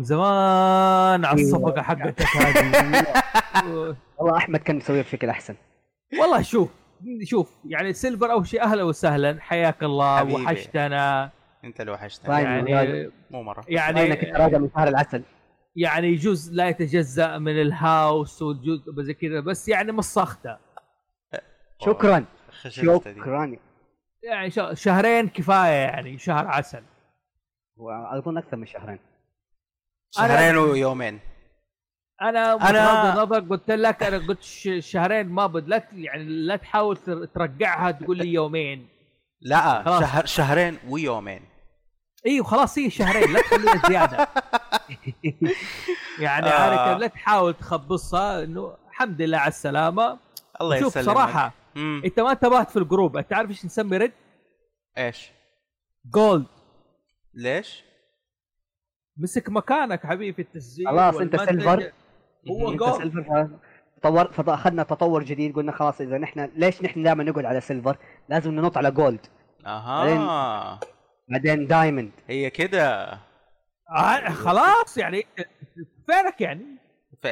من زمان على الصفقة حقتك هذه. والله أحمد كان مسويها بشكل أحسن. والله شوف شوف يعني سيلفر أول شيء أهلا وسهلا. حياك الله حبيبي. وحشتنا. أنت اللي وحشتني. طيب. يعني مو مرة. يعني يعني كنت راجع من شهر العسل. يعني يجوز لا يتجزأ من الهاوس والجزء زي كذا بس يعني مسخته شكرا. شكرا. يعني ش- شهرين كفاية يعني شهر عسل. وأظن أكثر من شهرين. شهرين ويومين. أنا أنا- بغض النظر قلت لك أنا قلت ش- شهرين ما بد لا يعني لا تحاول تر- ترقعها تقول لي يومين لا خلاص. شهر شهرين ويومين أيوه خلاص هي شهرين لا تخليها زيادة يعني آه. عارف لا تحاول تخبصها إنه الحمد لله على السلامة الله شوف يسلمك صراحة مم. أنت ما انتبهت في الجروب أنت عارف إيش نسمي ريد إيش gold ليش مسك مكانك حبيبي في التسجيل خلاص، أنت والمنتج. silver. هو gold تطور فأخذنا تطور جديد قلنا خلاص إذا نحن ليش نحن دائما نقعد على silver؟ لازم ننط على gold أها. بعدين diamond هي كده. آه خلاص يعني فينك يعني؟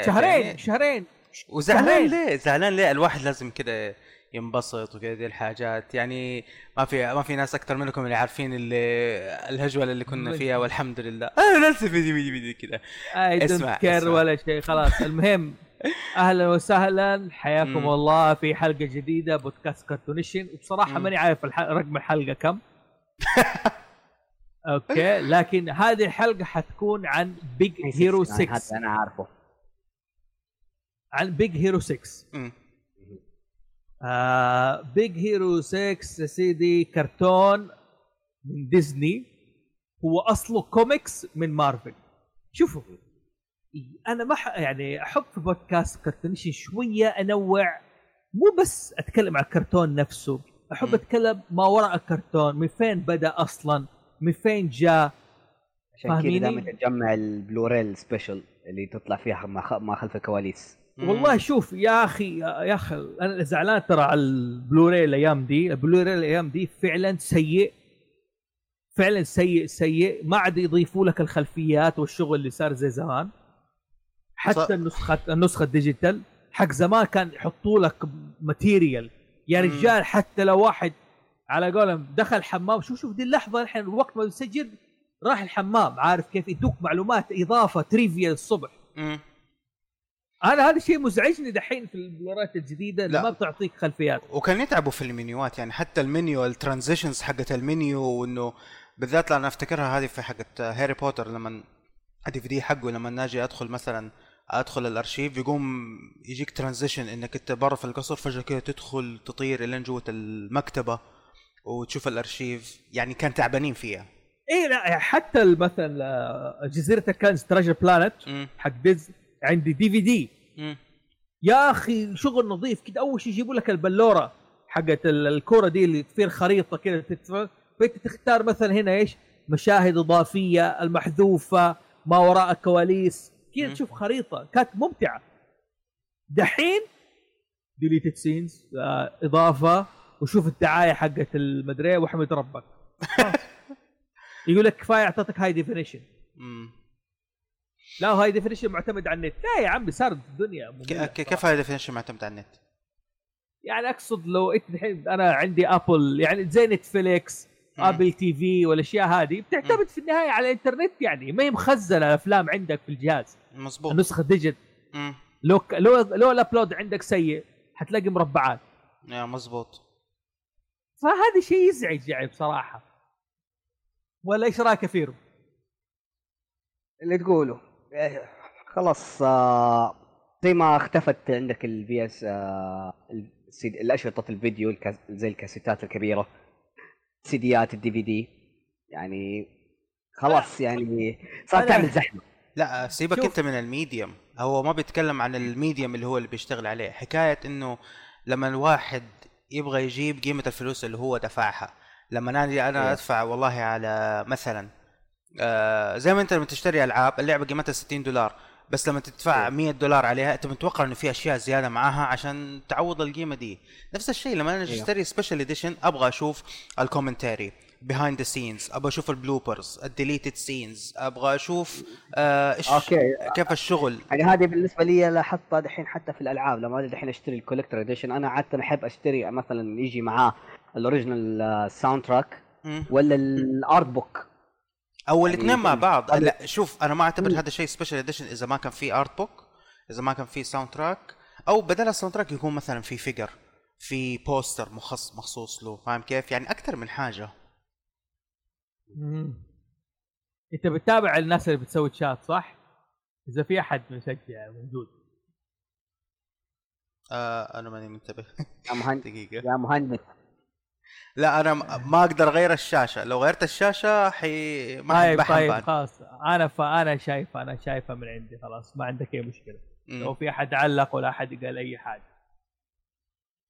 شهرين يعني- شهرين. وزعلان. ليه؟ زعلان ليه؟ الواحد لازم كده ينبسط وكذا دي الحاجات. يعني ما في ما في ناس أكثر منكم اللي عارفين اللي الهجولة اللي كنا فيها والحمد لله. أنا نفسي فيديو فيديو فيديو كذا. اسمع، كير اسمع. ولا شيء خلاص. المهم أهلا وسهلا. حياكم مم. الله في حلقة جديدة بودكاست كرتونيشن. وبصراحة. ماني عارف الح... رقم الحلقة كم. أوكي. لكن هذه الحلقة حتكون عن بيج هيرو 6 هذا أنا عارفه. عن بيج هيرو 6 مم. آه بيج هيرو 6 يا سيدي كرتون من ديزني هو أصله كوميكس من مارفل شوفوا أنا ما يعني أحب في بودكاست كرتونيشن شوية أنوع مو بس أتكلم عن الكرتون نفسه أحب. أتكلم ما وراء الكرتون من فين بدأ أصلا من فين جاء عشان كذا؟ دائما تجمع ال Blu-ray ال special اللي تطلع فيها ما خلف الكواليس. والله شوف يا أخي يا أخي أنا زعلان ترى على البلوراي الأيام دي. البلوراي الأيام دي فعلا سيء. فعلا سيء سيء. ما عاد يضيفوا لك الخلفيات والشغل اللي صار زي زمان. صح. حتى النسخة النسخة ال digital حق زمان كان يحطوا لك material يا. رجال حتى لو واحد على قولهم دخل حمام شوف شوف دي اللحظة الحين الوقت ما يسجل راح الحمام عارف كيف؟ يدوك معلومات إضافة trivia الصبح. مم. أنا هذا الشيء مزعجني دحين في البلورات الجديدة اللي لا. ما بتعطيك خلفيات وكان يتعبوا في المنيوات يعني حتى ال menu ال transitions حقت المنيو وإنه بالذات لأن أفتكرها هذه في حقت هاري بوتر لما ال DVD حقه لما ناجي أدخل مثلا أدخل الأرشيف يقوم يجيك transition إنك أنت برا في القصر فجأة كده تدخل تطير إلين جوة المكتبة وتشوف الأرشيف يعني كان تعبانين فيها اي لا يعني حتى مثلا آه، جزيرة الكنز Treasure Planet. حق ديز عندي DVD. يا أخي شغل نظيف كده أول شيء يجيبوا لك البلورة حقت ال- الكورة دي اللي تصير خريطة كده فأنت تختار مثلا هنا إيش مشاهد إضافية المحذوفة ما وراء الكواليس كذا. تشوف خريطة كانت ممتعة دحين deleted scenes إضافة وشوف الدعاية حقت المدري واحمد ربك. يقول لك كفاية أعطتك high definition. لا high definition معتمد على النت. لا يا عمي صارت الدنيا كيف high definition معتمد على النت؟ يعني أقصد لو انت الحين أنا عندي Apple يعني زي Netflix. Apple TV والأشياء هذه بتعتمد في النهاية على الإنترنت يعني. ما هي مخزنة الأفلام عندك في الجهاز. مظبوط. النسخة digit. لو ك- لو لو ال upload عندك سيء حتلاقي مربعات. يا مظبوط. فهذا شيء يزعج يعني بصراحة. ولا إيش رأيك يا فيرو؟ اللي تقوله. خلاص آه، زي ما اختفت عندك ال VS الأشرطة الفيديو زي الكاسيتات الكبيرة سيديات ال DVD يعني خلاص يعني صار تعمل زحمة لا سيبك. أنت من ال medium هو ما بيتكلم عن ال medium اللي هو اللي بيشتغل عليه حكاية إنه لما الواحد يبغى يجيب قيمة الفلوس اللي هو دفعها لما أنا أنا إيه. أدفع والله على مثلا آه زي ما انت لما تشتري ألعاب اللعبة قيمتها 60 دولار بس لما تدفع إيه. 100 دولار عليها انت متوقع إنه في أشياء زيادة معاها عشان تعوض القيمة دي نفس الشيء لما أنا إيه. أشتري special edition أبغى أشوف ال commentary behind the scenes أبغى أشوف ال bloopers ال deleted scenes أبغى أشوف آه إيش okay كيف الشغل يعني هذه بالنسبة لي لاحظتها دحين حتى في الألعاب لما دحين أشتري ال collector edition أنا عادة أحب أشتري مثلا يجي معاه ال original soundtrack. ولا ال art book أو يعني الاثنين مع بعض. لا شوف أنا ما أعتبر. هذا شيء special edition إذا ما كان في art book إذا ما كان في soundtrack أو بدل ال soundtrack يكون مثلا في figure في بوستر مخص مخصوص له. فاهم كيف؟ يعني أكثر من حاجة. مم. أنت بتتابع الناس اللي بتسوي تشات صح؟ إذا في أحد مشجع موجود. آه أنا ماني منتبه. يا مهندس دقيقة. يا مهندس لا أنا ما أقدر أغير الشاشة. لو غيرت الشاشة حي ما طيب طيب. خلاص. أنا فانا شايفه أنا شايفه من عندي خلاص. ما عندك أي مشكلة. مم. لو في أحد علق ولا أحد قال أي حاجة.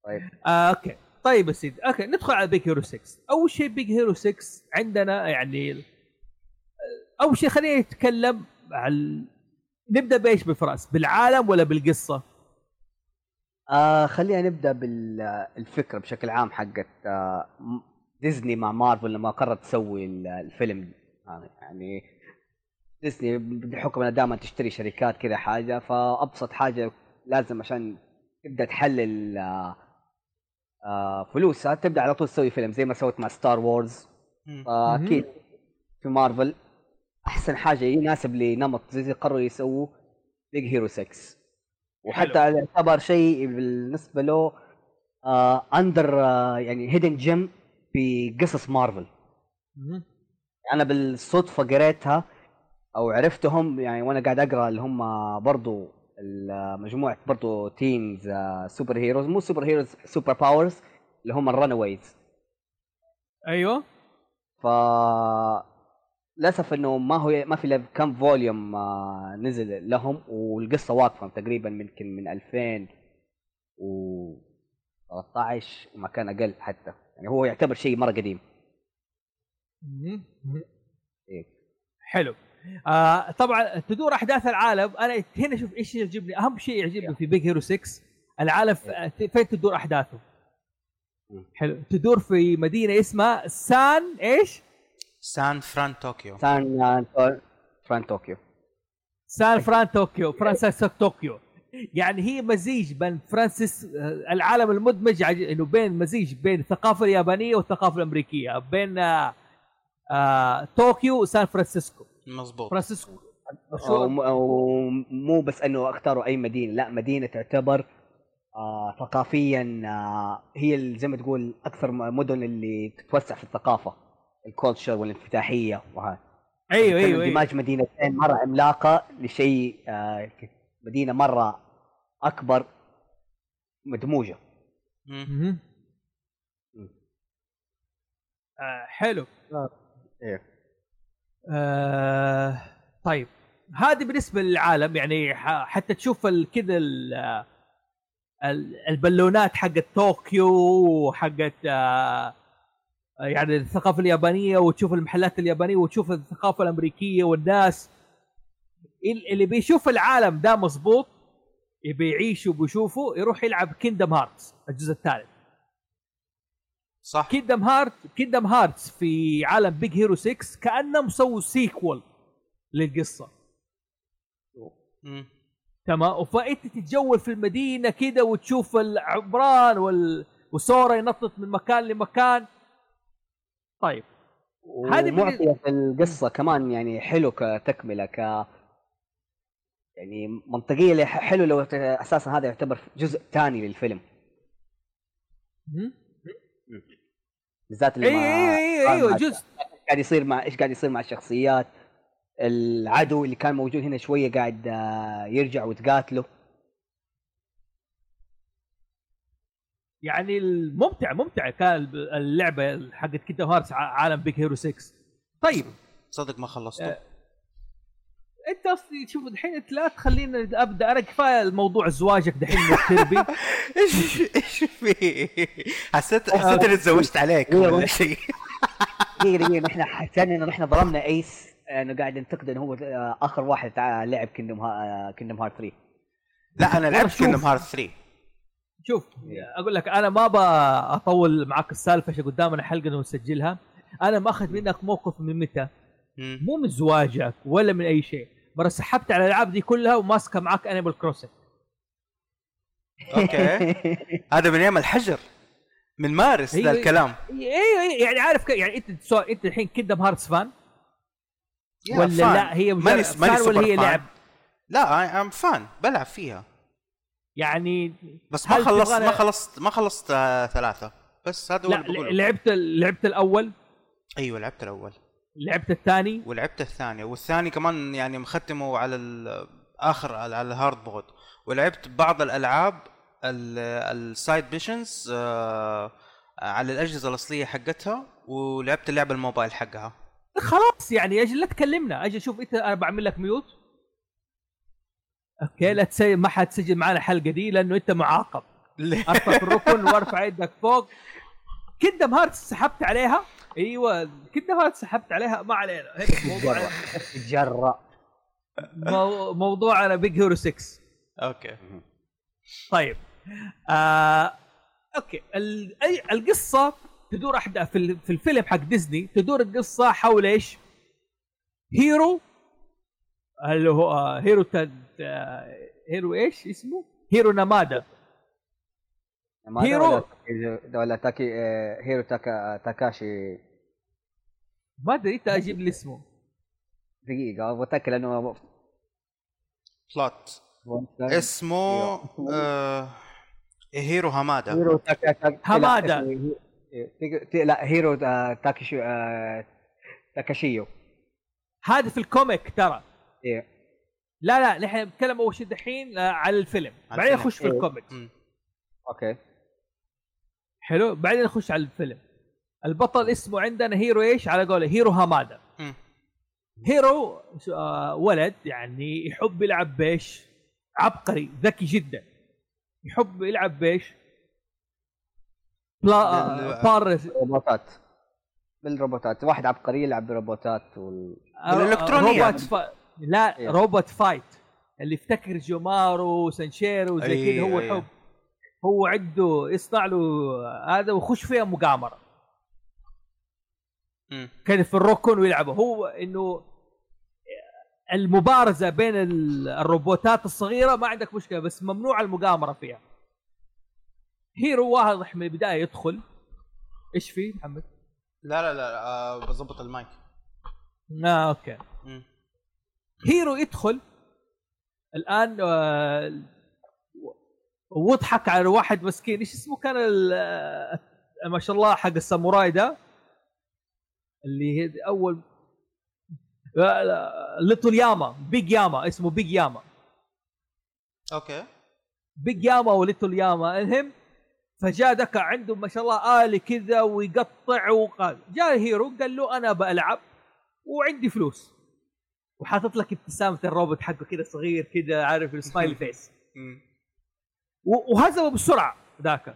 طيب. آه okay. طيب يا سيدي. okay ندخل على Big Hero 6 أول شيء Big Hero 6 عندنا يعني أول شيء خلينا نتكلم عن نبدأ بإيش؟ بفراس بالعالم ولا بالقصة؟ آه خلينا نبدأ بالفكرة بشكل عام حقت آه ديزني مع مارفل لما قررت تسوي ال- الفيلم. آه، يعني ديزني بحكم إنها دائما تشتري شركات كذا حاجة فأبسط حاجة لازم عشان تبدأ تحلل آه آه فلوسها تبدأ على طول تسوي فيلم زي ما سوت مع ستار وورز. فأكيد في مارفل أحسن حاجة يناسب لنمط زي قرروا يسووا Big Hero 6 وحتى يعتبر شيء بالنسبة له آه under آه يعني hidden gem في قصص مارفل. مهم. أنا بالصدفة قريتها أو عرفتهم يعني وأنا قاعد أقرأ اللي هم برضو مجموعه برضو teams آه superheroes مو superheroes superpowers اللي هم ال Runaways أيوه. ف للأسف إنه ما هو ما في إلا كم volume آه، نزل لهم والقصة واقفة تقريبا يمكن من 2013 وما كان أقل حتى. يعني هو يعتبر شيء مرة قديم. إيه. حلو. آه طبعا تدور أحداث العالم. أنا هنا شوف إيش يعجبني. أهم شيء يعجبني في Big Hero 6 العالم ف- فين تدور أحداثه. حلو. تدور في مدينة اسمها سان إيش؟ سان فران طوكيو سان فران طوكيو سان فران طوكيو فرانسيس طوكيو يعني هي مزيج بين فرانسيس آه، العالم المدمج عج- إنه بين مزيج بين الثقافة اليابانية والثقافة الأمريكية بين آه آه طوكيو وسان فرانسيسكو. مظبوط. فرانسيسكو. أو مشهورة م- أو مو بس إنه اختاروا أي مدينة لا مدينة تعتبر آه ثقافيا آه هي زي ما تقول أكثر مدن اللي تتوسع في الثقافة. ال culture والانفتاحية وهذا أيوه أيوه, أيوة. دماج مدينتين مرة عملاقة لشيء آه مدينة مرة أكبر مدموجة. مم. آه حلو إيه آه طيب هذه بالنسبة للعالم يعني ح- حتى تشوف كذا ال- ال- البالونات حقت طوكيو وحقت آه يعني الثقافة اليابانية وتشوف المحلات اليابانية وتشوف الثقافة الأمريكية والناس. ال- اللي بيشوف العالم ده مظبوط يبي يعيش وبيشوفه يروح يلعب Kingdom Hearts الجزء الثالث. صح. Kingdom Heart Kingdom Hearts في عالم Big Hero 6 كانهم سووا sequel للقصة. تمام؟ فانت تتجول في المدينة كده وتشوف العمران وال... وسورا ينطط من مكان لمكان. طيب. هذه ومعطية في القصة كمان يعني حلو كتكملة ك يعني اللي ح- حلو لو أساسا هذا يعتبر جزء ثاني للفيلم. بالذات اللي أيوه ما- أيوه أيوه مع- جزء. قاعد يصير مع إيش قاعد يصير مع الشخصيات العدو اللي كان موجود هنا شوية قاعد آه، يرجع وتقاتله. يعني الممتع ممتع كان اللعبة حقت Kingdom Hearts عالم Big Hero 6 طيب. صدق ما خلصته. آه، انت اصلي شوف الحين انت لا تخلينا أبدأ. أنا كفاية الموضوع زواجك دحين إيش إيش في؟ حسيت حسيت إني تزوجت عليك ولا شيء. دقيقة دقيقة. نحن حسينا إنه نحن ظلمنا ايس انه قاعد ننتقد إنه هو آه، آخر واحد لعب Kingdom Kingdom Heart 3 لا أنا لعبت شوف. Kingdom Heart 3 شوف أقول لك أنا ما بطول معك السالفة عشان قدامنا حلقة نسجلها. أنا مأخذ منك موقف من متى؟ مو من زواجك ولا من أي شيء مرة سحبت على الألعاب دي كلها وماسكة معك Animal Crossing okay. هذا من أيام الحجر من مارس ذا هي- الكلام. أيوه أيوه يعني عارف ك... يعني أنت سؤال أنت الحين Kingdom Hearts fan ولا fan. لا هي ماني مجرد ماني fan ولا هي. لعب؟ لا I'm fan بلعب فيها. يعني بس ما خلصت ما خلصت ما خلصت آه، ثلاثة. بس هذا هو لا اللي. لعبت لعبت الأول؟ أيوه لعبت الأول. لعبت الثاني؟ ولعبت الثاني. والثاني كمان يعني مختمه على آخر على ال hard mode ولعبت بعض الألعاب ال side missions على الأجهزة الأصلية حقتها ولعبت اللعبة الموبايل حقها. خلاص يعني أجل لا تكلمنا. أجل شوف أنت أنا بعمل لك mute okay لا تسجل ما حتسجل معنا الحلقة دي لأنه أنت معاقب. ارفع في الركن وارفع يدك فوق. Kingdom Heart سحبت عليها. أيوه Kingdom Heart سحبت عليها. ما علينا. هيك موضوع تجرأ مو- موضوعنا Big Hero 6 okay. طيب. آه okay. ال- أي- القصة تدور احداث في الفيلم حق ديزني تدور القصة حول إيش؟ هيرو اللي هو هيرو تد هيرو إيش اسمه؟ هيرو نامادا. ما ده هيرو. ولا- ده ولا تاكي هيرو تاكا تاكاشي. ما أدري إنت أجيب لي اسمه. دقيقة أبغى أتأكد لأنه plot اسمه آه هيرو هامادا. هيرو تاكا تاكا هامادا. لا, هيرو آه، تاكيشو آه، تاكاشيو. هذا في ال comic ترى. إيه. لا لا نحن نتكلم أول شيء دحين آه، على الفيلم بعدين. نخش في إيه. ال comic مم. okay حلو بعدين نخش على الفيلم البطل اسمه عندنا هيرو إيش على قوله هيرو هامادا. هيرو آه ولد يعني يحب يلعب بيش عبقري ذكي جدا يحب يلعب بيش بلا آه ال- بار روبوتات بالروبوتات واحد عبقري يلعب بالروبوتات وال. روبوت. لا إيه. روبوت فايت اللي يفتكر جومارو سانشيرو زي كذا أيوه، هو أيوه. يحب هو عنده يصنع له هذا ويخش فيها مقامرة مم. كان في الركن ويلعبوا هو إنه المبارزة بين ال- الروبوتات الصغيرة ما عندك مشكلة بس ممنوع المقامرة فيها هيرو واضح من البداية يدخل إيش في محمد؟ لا لا لا آه بظبط المايك آه okay مم. هيرو يدخل. الآن آه، ويضحك على واحد مسكين. إيش اسمه كان آه، ما شاء الله حق الساموراي ده. اللي هي أول Little ياما Big ياما اسمه Big ياما. okay. Big ياما و Little ياما. المهم فجاء ذاك عنده ما شاء الله آلي كذا ويقطع وقال جاء هيرو قال له أنا بلعب وعندي فلوس. وحاطط لك ابتسامة الروبوت حقه كذا صغير كذا عارف ال smile face وهزمه بسرعة ذاك.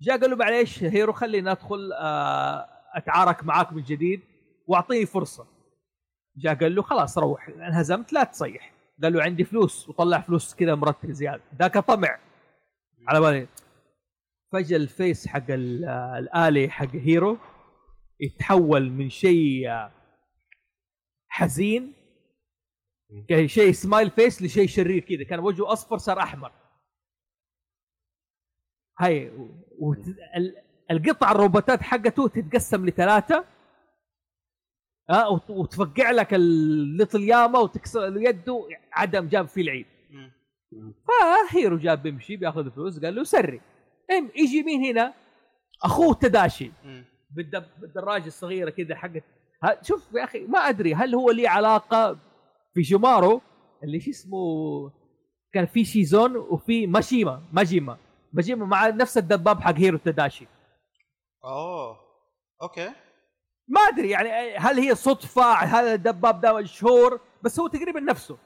جاء قال له معليش هيرو خليني أدخل آه، أتعارك معاك من جديد وأعطيني فرصة. جاء قال له خلاص روح انهزمت لا تصيح. قال له عندي فلوس وطلع فلوس كذا مرتب زيادة. ذاك طمع. على بالي. فجأة ال face حق ال- الآلي حق هيرو يتحول من شيء آه، حزين كان شيء smile face لشيء شرير كذا كان وجهه أصفر صار أحمر هاي و... القطع الروبوتات حقته تتقسم لثلاثة ها وت... وتفقع لك ال Little ياما وتكسر يده عدم جاب فيه العيد. فهيرو جاب بيمشي بياخذ فلوس قال له sorry إم يجي مين هنا؟ أخوه تداشي. بالدراجة الصغيرة كذا حقت شوف يا أخي ما أدري هل هو لي علاقة في جومارو اللي شو اسمه كان في شيزون وفي ماشيما ماجيما. ماجيما مع نفس الدباب حق هيرو تداشي. أوه. أوكي. ما أدري يعني هل هي صدفة؟ هل الدباب ده مشهور؟ بس هو تقريبا نفسه.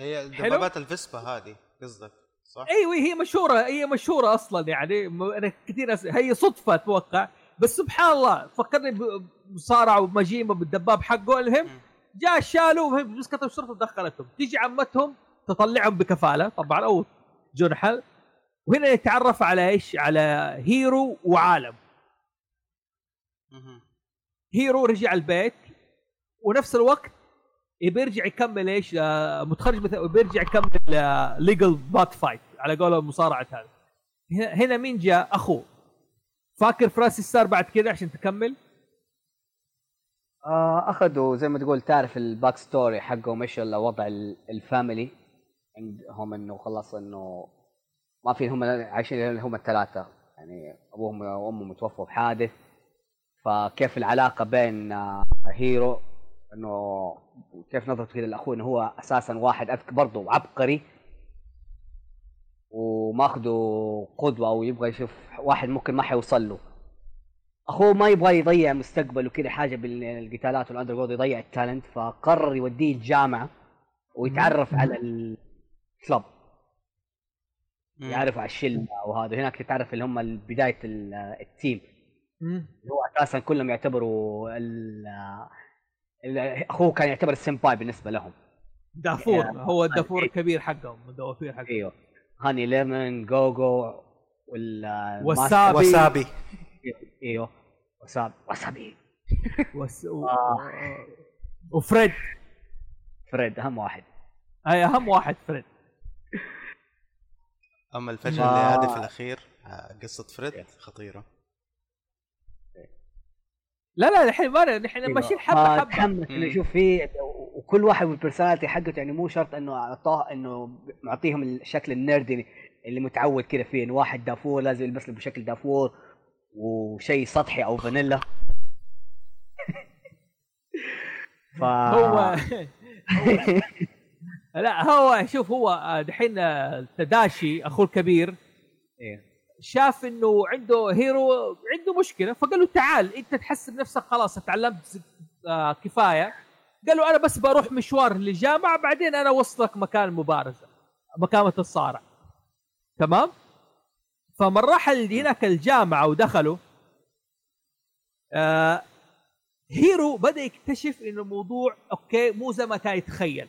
هي؟ دبابات الفيسبا هذه قصدك صح؟ أيوه هي مشهورة هي مشهورة أصلا يعني. أنا كثير أس... هي صدفة أتوقع. بس سبحان الله فكرني بمصارعه ومجيمه بالدباب حقه المهم. جاء شالوا مسكت الشرطة ودخلتهم. تيجي عمتهم تطلعهم بكفالة. طبعا أو جنحل وهنا يتعرف على إيش؟ على هيرو وعالم. هيرو رجع البيت ونفس الوقت يبي يرجع يكمل إيش؟ آه، متخرج مثل بيرجع يكمل illegal bot fight على قولهم مصارعه هذا هنا- هنا مين جاء؟ أخوه. فاكر فراسي ستار بعد كذا عشان تكمل؟ آه أخذوا زي ما تقول تعرف ال back story حقهم إيش؟ وضع ال- family عندهم إنه خلاص إنه ما في هم عايشين هم الثلاثة. يعني أبوهم وامهم متوفوا بحادث. فكيف العلاقة بين آه، هيرو إنه كيف نظرته كذا لاخوه إنه هو أساسا واحد اذكى برضه عبقري. وماخذه قدوة أو يبغى يشوف واحد ممكن ما حيوصل له. أخوه ما يبغى يضيع مستقبله كذا حاجة بالقتالات وال underground يضيع ال talent فقرر يوديه الجامعة ويتعرف على ال club. يعرف على الشلة وهذا. هناك تتعرف اللي هم بداية ال- ال team. اللي هو أساسا كلهم يعتبروا أخوه كان يعتبر السمباي بالنسبة لهم. دافور يا- هو الدافور الكبير حقهم الدوافير حقهم. أيوه. هاني ليمون جوجو وال وسابي. وسابي. أيوه. وسابي وسابي وس... و... آه. وفريد. فريد أهم واحد. هاي أهم واحد فريد. أما الفشل ما- اللي هذه في الأخير آه، قصة فريد خطيرة. لا لا الحين ما الحين ماشيين حبة حبة. تحمس إنه. يشوف فيه وكل واحد والبرسوناليتي حقته يعني مو شرط إنه أعطاه إنه معطيهم الشكل النيردي اللي متعود كذا فيه إنه واحد دافور لازم يلبس له بشكل دافور وشيء سطحي أو فانيلا. ف هو لا هو شوف هو دحين تداشي أخوه الكبير إيه. شاف إنه عنده هيرو عنده مشكلة فقال له تعال أنت تحس بنفسك خلاص تعلمت آه، كفاية. قال له أنا بس بروح مشوار للجامعة بعدين أنا أوصلك مكان المبارزه مكان الصارع تمام؟ فمن راح هناك الجامعة ودخلوا آه هيرو بدأ يكتشف إنه الموضوع okay مو زي ما كان يتخيل.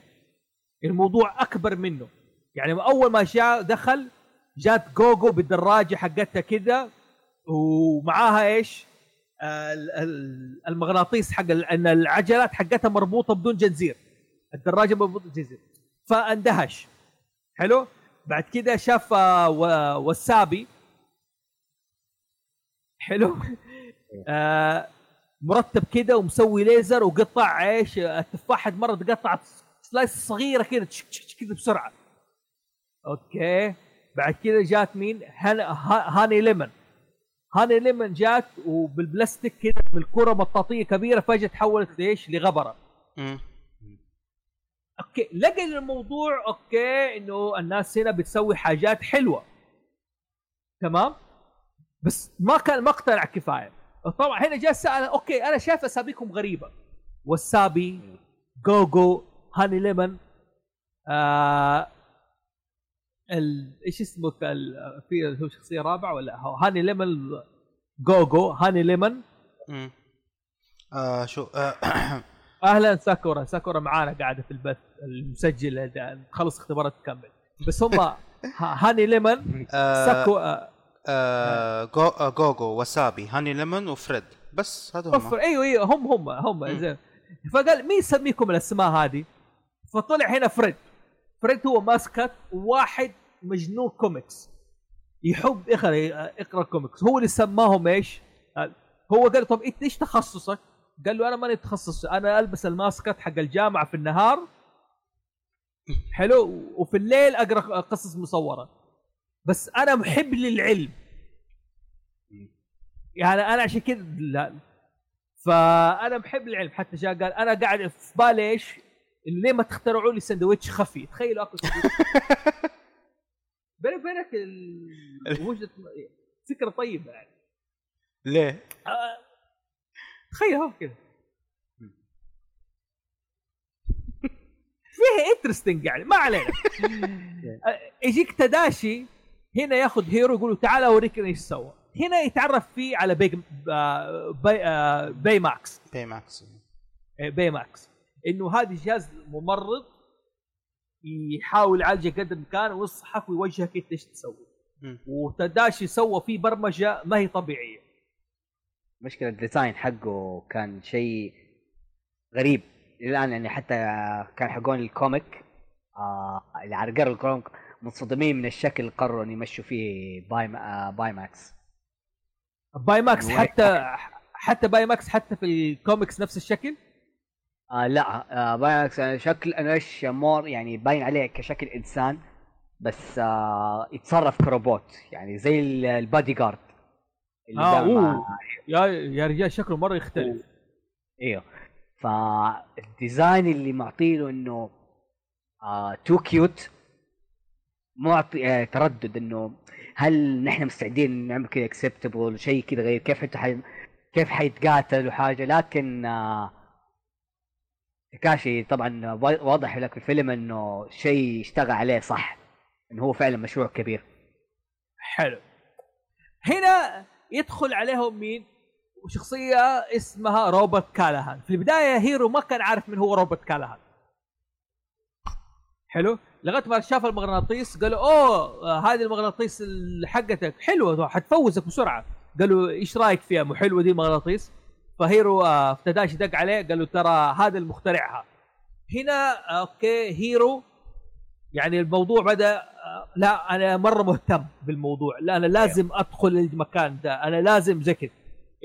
الموضوع أكبر منه. يعني أول ما جاء دخل جات جوجو بالدراجة حقتها كذا ومعاها إيش؟ آه، ال- ال- المغناطيس حق إن العجلات حقتها مربوطة بدون جنزير. الدراجة مربوطة بجنزير فاندهش. حلو؟ بعد كذا شاف آه، وسابي. حلو. آه مرتب كده ومسوي ليزر وقطع إيش التفاحه مرة تقطع slice صغيرة كده كده بسرعة. okay. بعد كده جات مين؟ هان ها- هاني ليمون هاني ليمون جات وبالبلاستيك كده بالكرة مطاطيه كبيرة فجأة تحولت لإيش؟ لغبرة. okay. لقى الموضوع okay إنه الناس هنا بتسوي حاجات حلوة. تمام؟ بس ما كان ما اقتنع كفاية. طبعا هنا جاء سال okay أنا شايف اساميكم غريبة. وسابي جوجو هاني ليمون آه ال... إيش اسمه ال... في هو شخصية رابعة ولا هو؟ هاني ليمون جوجو هاني ليمون. آه شو آه أهلا ساكورا. ساكورا معانا قاعدة في البث المسجل خلص اختبارات تكمل. بس هم هاني ليمون آه ساكو آه، آه جو آه جوجو وسابي هاني ليمون وفريد. بس هذول هم أيوه أيوه هم هم هم. زين. فقال مين يسميكم الأسماء هذه؟ فطلع هنا فريد. فريد هو mascot واحد مجنون كوميكس. يحب يقرا يقرأ كوميكس. هو اللي سماهم إيش؟ هو قال طب إنت إيش تخصصك؟ قال له أنا ماني تخصص. أنا ألبس ال mascot حق الجامعة في النهار. حلو؟ وفي الليل أقرأ قصص مصورة. بس أنا محب للعلم. يعني أنا عشان كذا لا. فأنا محب للعلم. حتى جاء قال أنا قاعد في بالي إيش ليه ما تخترعوا لي سندويتش خفي. تخيلوا أكل سندويتش بيني وبينك وجهة فكرة طيبة يعني. ليه؟ آه، تخيل هو كذا فيها interesting يعني. ما علينا. آه، يجيك تداشي هنا ياخذ هيرو يقول له تعال اوريك إيش سوى. هنا يتعرف فيه على بيج آه، باي, آه، باي ماكس باي ماكس باي ماكس إنه هذا جهاز ممرض يحاول يعالجك قدر الإمكان ويصحك ويوجهك انت إيش تسوي. وتداشي سوى فيه برمجة ما هي طبيعية. مشكلة ال design حقه كان شيء غريب. الآن يعني حتى كان حقون ال comic آه اللي على ال comic منصدمين من الشكل اللي قرروا إن يمشوا فيه باي ما آه باي ماكس باي ماكس حتى حتى باي ماكس حتى في الكوميكس نفس الشكل؟ آه لا آه باي ماكس آه، شكل إيش more يعني باين عليه كشكل إنسان بس آه يتصرف كروبوت. يعني زي ال- البادي جارد اللي مع- أوه. يا يا رجال شكله مرة يختلف. إيوه. فال design اللي معطيله إنه آه too cute معطي آه تردد إنه هل نحن مستعدين نعمل كذا acceptable شيء كذا غير كيف حتى حي... كيف حيتقاتل وحاجة؟ لكن آه تداشي طبعا وا- واضح لك في الفيلم إنه شيء اشتغل عليه صح إنه هو فعلا مشروع كبير. حلو. هنا يدخل عليهم مين؟ شخصية اسمها روبرت كالهان في البداية هيرو ما كان عارف من هو روبرت كالهان حلو؟ لغاية ما شاف المغناطيس قالوا أوه هذه المغناطيس حقتك حلوة حتفوزك بسرعة. قالوا إيش رأيك فيها؟ مو حلوة دي المغناطيس؟ فهيرو آه، تداشي دق عليه قال له ترى هذا المخترعها. هنا okay هيرو يعني الموضوع بدأ آه، لا أنا مرة مهتم بالموضوع لا أنا لازم أدخل المكان ده أنا لازم زي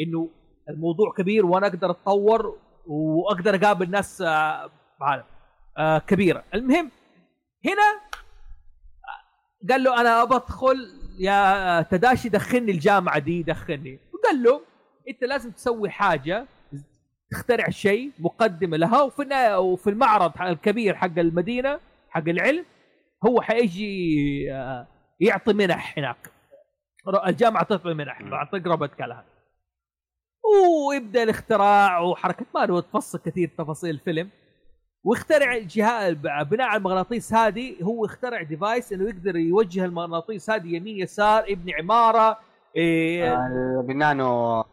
إنه الموضوع كبير وأنا أقدر أتطور وأقدر أقابل ناس آه، كبيرة. المهم هنا قال له أنا ابى ادخل يا تداشي دخلني الجامعة دي دخلني. وقال له أنت لازم تسوي حاجة تخترع شيء مقدمه لها وفي النهاية- وفي المعرض الكبير حق المدينة حق العلم هو حيجي آه، يعطي منح هناك. الجامعة تعطي منح طريق روبرت كالهان ويبدأ الاختراع وحركة ما نبغى تفصل كثير تفاصيل الفيلم. واخترع الجهاز بناء على المغناطيس هذه هو اخترع device إنه يقدر يوجه المغناطيس هذه يمين يسار يبني عمارة إيه آه ب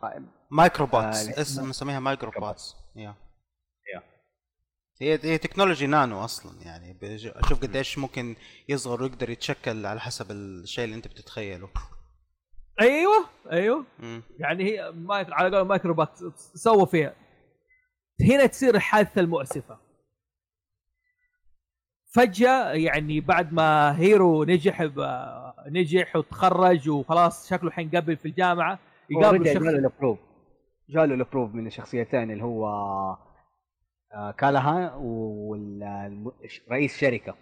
nano microbots آه، اسم مسميها microbots يا يا. هي هي technology nano أصلا يعني أشوف قديش ممكن يصغر ويقدر يتشكل على حسب الشيء اللي أنت بتتخيله. أيوه أيوه. مم. يعني هي مايك على قول microbots سووا فيها. هنا تصير الحادثة المؤسفة. فجأة يعني بعد ما هيرو نجح نجح وتخرج وخلاص شكله حينقبل في الجامعة يقابل شخص جاله الابروف جاله الابروف من الشخصيتين اللي هو آه كالهان ورئيس شركة.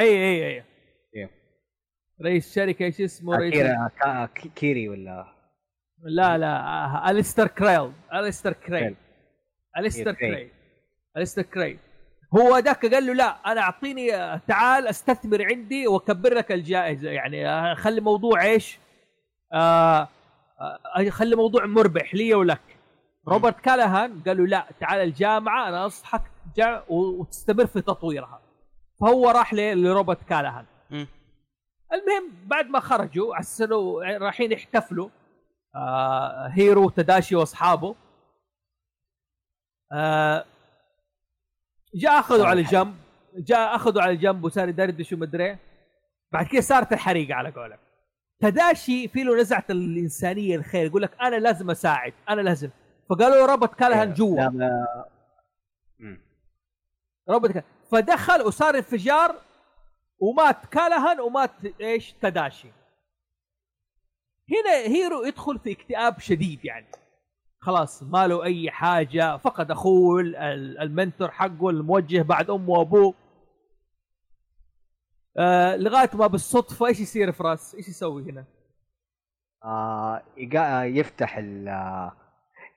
اي اي اي إيه. رئيس شركة إيش اسمه؟ رئيس كيري ولا؟ لا لا آه، أليستر كريل أليستر كريل. إيه، كريل. كريل. أليستر كريل. هو ذاك قال له لا أنا أعطيني تعال أستثمر عندي وأكبر لك الجائزة. يعني خلي موضوع إيش؟ آه آه، خلي موضوع مربح لي ولك. روبرت كالهان قال له لا تعال الجامعة أنا أنصحك وتستمر في تطويرها. فهو راح لروبرت كالهان. المهم بعد ما خرجوا على إنه رايحين يحتفلوا. آه هيرو تداشي وأصحابه. آه جاء أخذوا على جنب جاء أخذوا على جنب وصار يدردش ومدري بعد كده صارت الحريقة على قولك. تداشي في له نزعة الإنسانية الخير يقول لك أنا لازم أساعد أنا لازم. فقالوا له روبرت كالهان جوا. روبرت كالهان فدخل وصار انفجار ومات كالهان ومات إيش؟ تداشي. هنا هيرو يدخل في اكتئاب شديد يعني. خلاص ما له أي حاجة. فقد أخوه ال- ال- ال mentor حقه الموجه بعد أمه وأبوه. آه لغاية ما بالصدفة إيش يصير في رأس؟ إيش يسوي هنا؟ آه يقا- يفتح ال آه،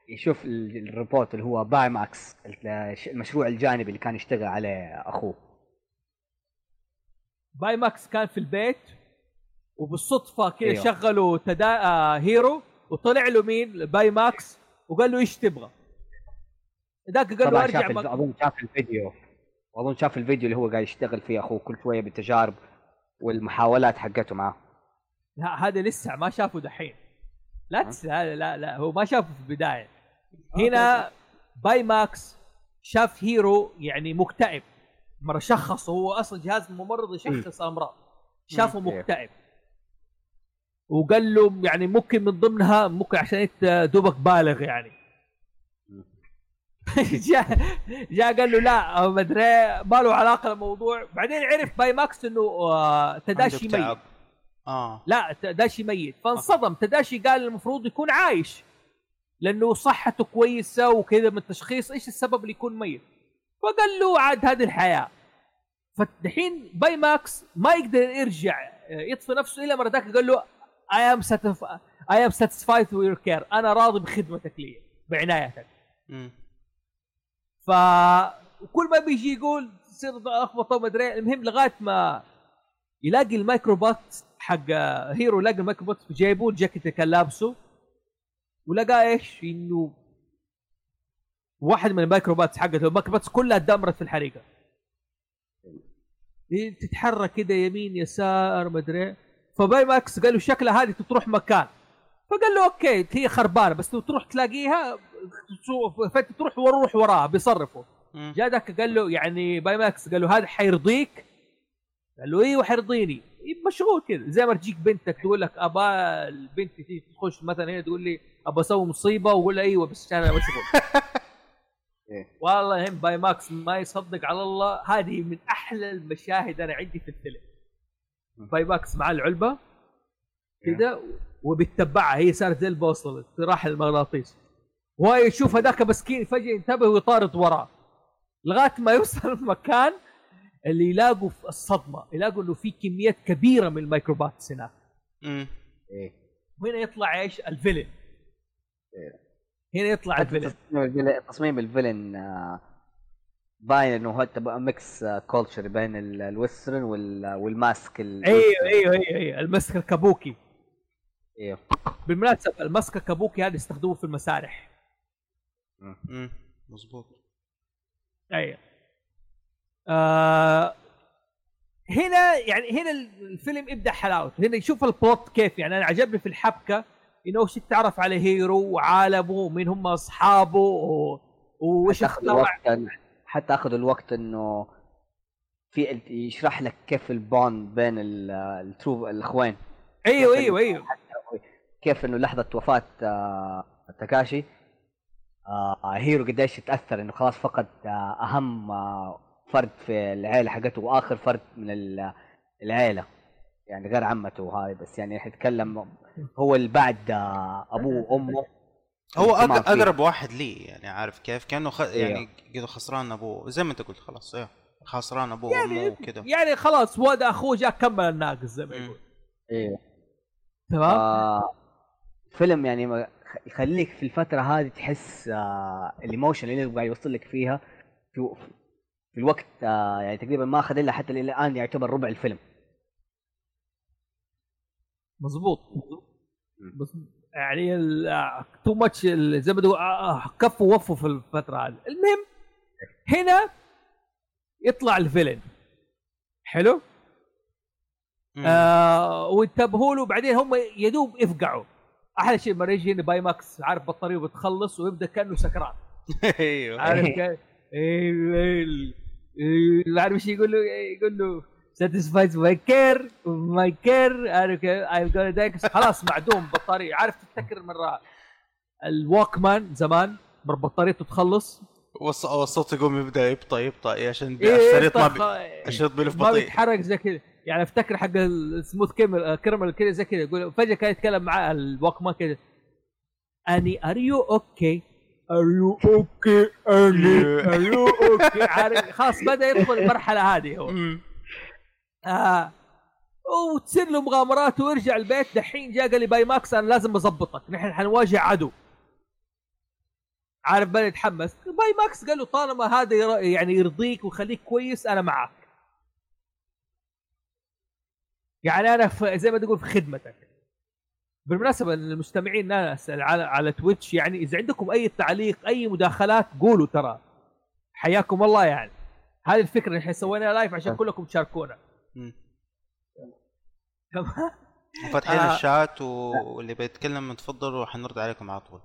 يشوف ال- الروبوت اللي هو باي ماكس المشروع الجانبي اللي كان يشتغل عليه أخوه. باي ماكس كان في البيت وبالصدفة كذا أيوه. شغلوا تدا... آه هيرو وطلع له مين؟ باي ماكس وقال له إيش تبغى؟ ذاك قال له أرجع شاف. الف- أظن شاف الفيديو. وأظن شاف الفيديو اللي هو قاعد يشتغل فيه أخوه كل شوية بالتجارب والمحاولات حقته معاه لا هذا لسه ما شافه دحين. لا تس... لا لا لا هو ما شافه في البداية. هنا باي ماكس شاف هيرو يعني مكتئب. مرة شخص هو أصلا جهاز ممرض يشخص أمراض. شافه. مكتئب. وقال له يعني ممكن من ضمنها ممكن عشان انت دوبك بالغ يعني. جاء جاء قال له لا ما ادري ما له علاقة الموضوع بعدين عرف باي ماكس إنه آه، تداشي ميت. آه. لا تداشي ميت. فانصدم. تداشي قال المفروض يكون عايش لأنه صحته كويسة وكذا من التشخيص. إيش السبب اللي يكون ميت؟ فقال له عاد هذه الحياة. فالحين باي ماكس ما يقدر يرجع آه، يطفي نفسه الا مرة ذاك. قال له Satisfied I am satisfied with your care أنا راضي بخدمتك لي بعنايتك. ف وكل ما بيجي يقول تصير اخبط ما أدري المهم لغاية ما يلاقي الميكروبات حق هيرو يلاقي الميكروبات في جيبه الجاكيت اللي كان لابسه ولقى إيش؟ إنه واحد من الميكروبات حقته الميكروبات كلها دمرت في الحريقة تتحرك كده يمين يسار ما أدري فباي ماكس قال له شكلها هذه تروح مكان. فقال له okay هي خربانة بس لو تروح تلاقيها فأنت تروح وروح وراها بيصرفوا. جاء ذاك قال له يعني باي ماكس قال له هذا حيرضيك؟ قال له أيوه حيرضيني مشغول كذا. زي ما تجيك بنتك تقول لك أبا البنت تيجي تخش مثلا هنا تقول لي ابى أسوي مصيبة وأقول لها أيوه بس أنا مشغول. إيه. والله هم باي ماكس ما يصدق على الله. هذه من أحلى المشاهد أنا عندي في الفيلم. باي ماكس مع العلبة كذا وبتتبعها. هي صارت زي البوصلة راح المغناطيس. وهو يشوف هذاك مسكين فجأة ينتبه ويطارد وراه لغاية ما يوصل المكان اللي يلاقوا في الصدمة يلاقوا إنه في كميات كبيرة من الميكروبات هناك. مم. إيه. وهنا يطلع إيش؟ ال villain. هنا يطلع ال villain. تصميم ال villain. تصميم ال villain آه، باين إنه هو تبقى mix culture بين ال- ال western وال- وال mask ال- أيوه أيوه أيوه أيوه. ال mask الكابوكي. أيوه بالمناسبة ال mask الكابوكي هذا يستخدموه في المسارح. مم. مظبوط. أيوه. آه هنا يعني هنا الفيلم ابدا حلاوته. هنا يشوف ال plot كيف. يعني أنا عجبني في الحبكة إنه إيش تعرف على هيرو وعالمه ومين هم أصحابه و- وايش اخترع. حتى اخذوا الوقت إنه في يشرح لك كيف ال bond بين ال- ال two الأخوين. أيوه أيوه أيوه. كيف إنه لحظة وفاة آه، تداشي آه، هيرو قديش تأثر إنه خلاص فقد آه، أهم آه، فرد في العيلة حقته وآخر فرد من ال- العيلة. يعني غير عمته وهاي بس يعني حيتكلم هو اللي بعد آه، أبوه وأمه. هو. أقرب واحد لي يعني عارف كيف؟ كأنه خ... إيه. يعني كذا خسران أبوه. زي ما أنت قلت خلاص إيه. خسران أبوه يعني وأمه وكذا يعني خلاص هو ده أخوه جاء كمل الناقص زي ما. يقول. أيوه تمام؟ آه فيلم يعني ما- يخليك في الفترة هذه تحس آه الإيموشن اللي قاعد يوصل لك فيها في, في الوقت آه يعني تقريبا ما أخذ إلا حتى إلى الآن يعتبر ربع الفيلم. مظبوط. بس يعني too much زي ما تقول آه، آه، كفوا وفوا في الفترة هذه. المهم هنا يطلع ال villain. حلو؟ مم. آه وانتبهوا له. بعدين هم يدوب يفقعوا. أحلى شيء لما يجي هنا باي ماكس عارف بطارية بتخلص ويبدأ كأنه سكران. أيوه. عارف كيف؟ أيوه عارف إيش يقول له؟ يقول له care عارف كيف I'm gonna take خلاص معدوم بطارية. عارف تفتكر مرة الووكمان زمان بطاريته تخلص والص- والصوت يقوم يبدأ يبطأ يبطأ إيه عشان إيه، الشريط ما طخ- بي... الشريط بيلف ما بطيء. بيتحرك زي كذا يعني افتكر حق ال Smooth Criminal Criminal كذا زي كذا يقول فجأة كان يتكلم مع الووكمان كذا Annie are you okay are you okay Annie are you okay عارف خلاص بدأ يدخل المرحلة هذه هو. آه. وتصير له مغامرات ويرجع البيت. دحين جاء قال لي باي ماكس أنا لازم أظبطك. نحن حنواجه عدو. عارف بدا يتحمس؟ باي ماكس قال له طالما هذا يعني يرضيك ويخليك كويس أنا معك يعني أنا في زي ما تقول في خدمتك. بالمناسبة للمستمعين ناس على على تويتش يعني إذا عندكم أي تعليق أي مداخلات قولوا ترى. حياكم الله يعني. هذه الفكرة اللي إحنا سويناها live عشان كلكم تشاركونا. فاتحين آه. الشات واللي بيتكلم تفضلوا حنرد عليكم على طول.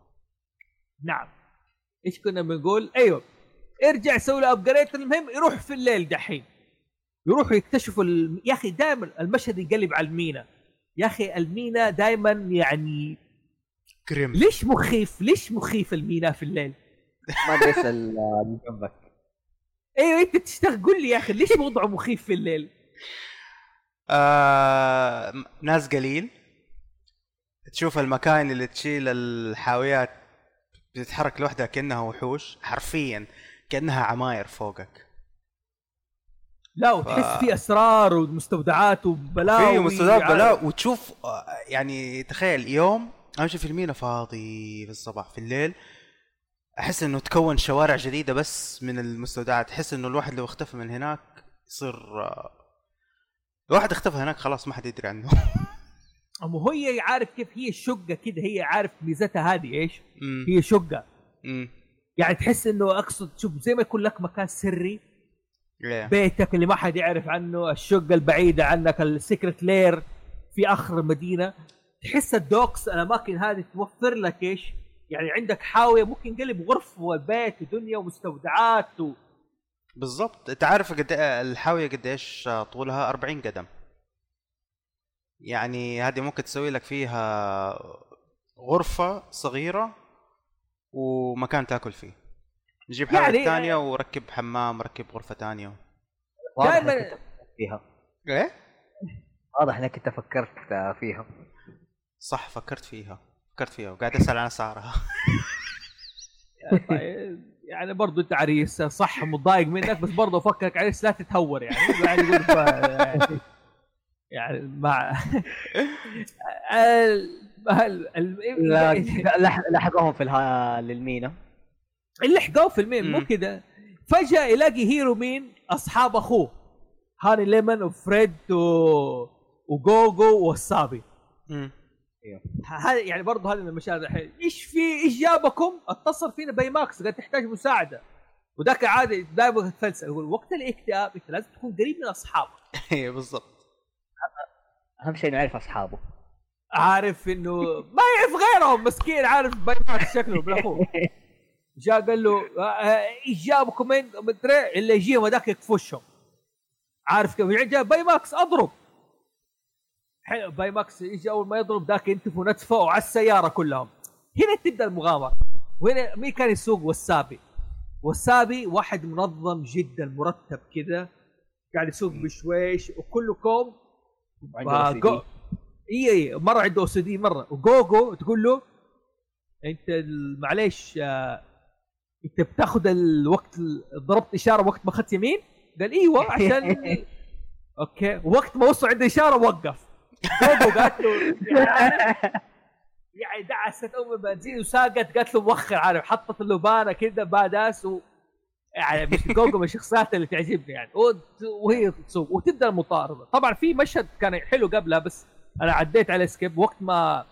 نعم. إيش كنا بنقول؟ أيوه. ارجع سوي له upgrade المهم يروح في الليل دحين. يروحوا يكتشفوا ال... يا أخي دائما المشهد ينقلب على المينا. يا أخي المينا دائما يعني creepy. ليش مخيف؟ ليش مخيف المينا في الليل؟ ما ادري اسال اللي جنبك أيوه أنت تشتغل قول لي يا أخي ليش وضعه مخيف في الليل؟ آه ناس قليل تشوف المكان اللي تشيل الحاويات بتتحرك لوحدها كأنها وحوش حرفيا كأنها عماير فوقك لا وتحس في أسرار ومستودعات وبلاوي في مستودعات. بلاء وتشوف آه، يعني تخيل يوم أمشي في المينا فاضي في الصباح في الليل أحس إنه تكون شوارع جديدة بس من المستودعات تحس إنه الواحد لو اختفى من هناك يصير الواحد اختفى هناك خلاص ما حد يدري عنه أما هي عارف كيف هي الشقة كده هي عارف ميزتها هذه إيش مم. هي شقة مم. يعني تحس إنه أقصد شوف زي ما يكون لك مكان سري إيه. بيتك اللي ما حد يعرف عنه الشقة البعيدة عنك السيكرت لير في آخر المدينة تحس الدوكس الأماكن هذه توفر لك إيش يعني عندك حاوية ممكن ينقلب غرفة وبيت ودنيا ومستودعات و... بالضبط. انت عارف قد إيه الحاوية قد إيش طولها؟ 40 قدم. يعني هذه ممكن تسوي لك فيها غرفة صغيرة ومكان تاكل فيه. نجيب حاجة يعني- ثانية وركب حمام ركب غرفة ثانية. واضح دائما- فيها. إيه؟ واضح إنك أنت فكرت فيها. صح فكرت فيها. فكرت فيها وقاعد أسأل عن أسعارها. طيب، يعني برضو انت عريس صح متضايق منك بس برضو افكرك عريس لا تتهور يعني. يعني يقول يعني مع ال- ال- ال- لا- لح- لحقوهم في الها... للمينا. اللي حقوه في المين مو. كذا فجأة يلاقي هيرو مين؟ أصحاب أخوه. هاني ليمون وفريد و... وجوجو وواسابي مم. هذا يعني برضه هذه من المشاهد الحين. إيش في إيش جابكم؟ اتصل فينا باي ماكس قال تحتاج مساعدة. وذاك عادي دائما يتفلسف يقول وقت الاكتئاب أنت لازم تكون قريب من أصحابك. إيه بالضبط. أهم شيء نعرف أصحابه. عارف إنه ما يعرف غيرهم مسكين عارف باي ماكس شكله بالأخوه. جاء قال له آه، آه، إيش جابكم؟ مدري اللي يجيهم هذاك يكفشهم عارف كيف؟ جاء باي ماكس أضرب. حلو باي ماكس يجي أول ما يضرب ذاك ينتفوا نتفه وعلى السيارة كلهم. هنا تبدأ المغامرة. وهنا مين كان يسوق؟ وسابي. وسابي واحد منظم جدا مرتب كذا قاعد يسوق بشويش وكله كوم. فجو- اي اي مرة عنده OCD مرة. وجوجو تقول له أنت معليش آه، أنت بتاخذ الوقت ال- ضربت إشارة وقت ما أخذت يمين؟ قال إيوه عشان okay وقت ما وصل عند إشارة وقف. جوجو قالت له يعني- دعست أم البنزين وساقت قالت له موخر عارف حطت اللبانة كذا badass و يعني مش جوجو من الشخصيات اللي تعجبني يعني. وهي تسوق وتبدأ المطاردة. طبعا في مشهد كان حلو قبلها بس أنا عديت عليه skip وقت ما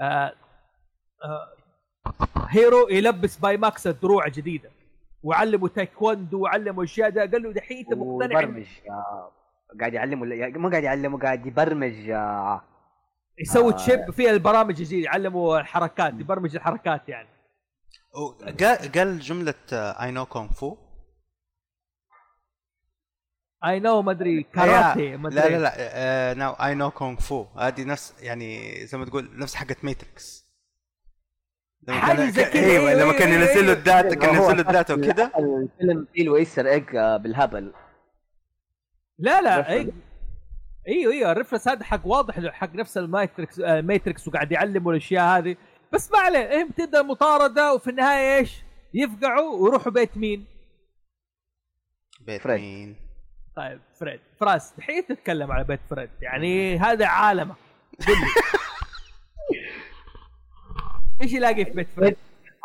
آه آه هيرو يلبس باي ماكس الدروع الجديده وعلمه تايكوندو وعلمه أشياء ده قال له دحين أنت مقتنع قاعد يعلمه يعني مو قاعد يعلمه قاعد يبرمج آه، يسوي آه. chip فيها البرامج الجديده يعلمه الحركات يبرمج الحركات يعني. قال قال جملة I know kung fu I know ما أدري كاراتيه ما لا أدري. لا لا now I know kung fu هذه نفس يعني زي ما تقول نفس حقت ماتريكس كان- زي ك- كده، أيوه لما كان ينزل له. ال data كان ينزل له ال data وكذا الفيلم فيه له Easter egg آه، بالهبل. لا لا. أي- أيوه أيوه ال reference هذا حق واضح حق نفس الماتريكس آه، ماتريكس وقاعد يعلموا الأشياء هذه بس ما عليه إيه بتبدا المطاردة وفي النهاية إيش؟ يفقعوا ويروحوا بيت مين؟ بيت فريد. مين طيب فريد فراس الحين تتكلم على بيت فريد يعني هذا عالمه إيش يلاقي في بيت فريد؟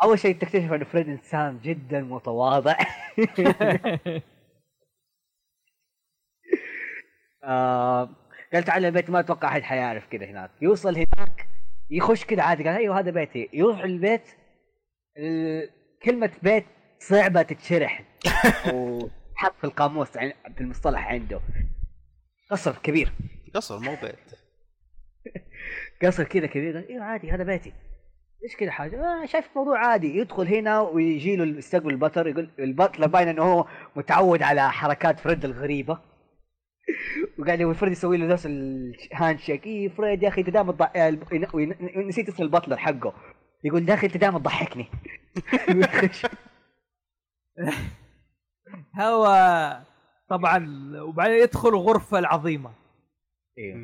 أول شيء تكتشف إن فريد إنسان جدا متواضع آه قال تعال البيت ما أتوقع أحد حيعرف كذا هناك. يوصل هناك يخش كذا عادي قال أيوه هذا بيتي. يروح البيت ال- كلمة بيت صعبة تتشرح. و... حط في القاموس في المصطلح عنده. قصر كبير. قصر مو بيت. قصر كذا كبير. قال أيوه عادي هذا بيتي. إيش كذا حاجة؟ آه شايف الموضوع عادي. يدخل هنا ويجي له يستقبل البطل يقول البطل باين إنه هو متعود على حركات فريد الغريبة. وقاعد يقول فريد يسوي له نفس ال handshake اي فريد يا أخي أنت دائما تضع... ين- نسيت اسم ال butler حقه. يقول يا أخي أنت دائما تضحكني. هو طبعا وبعدين يدخل الغرفه العظيمة. أيوه.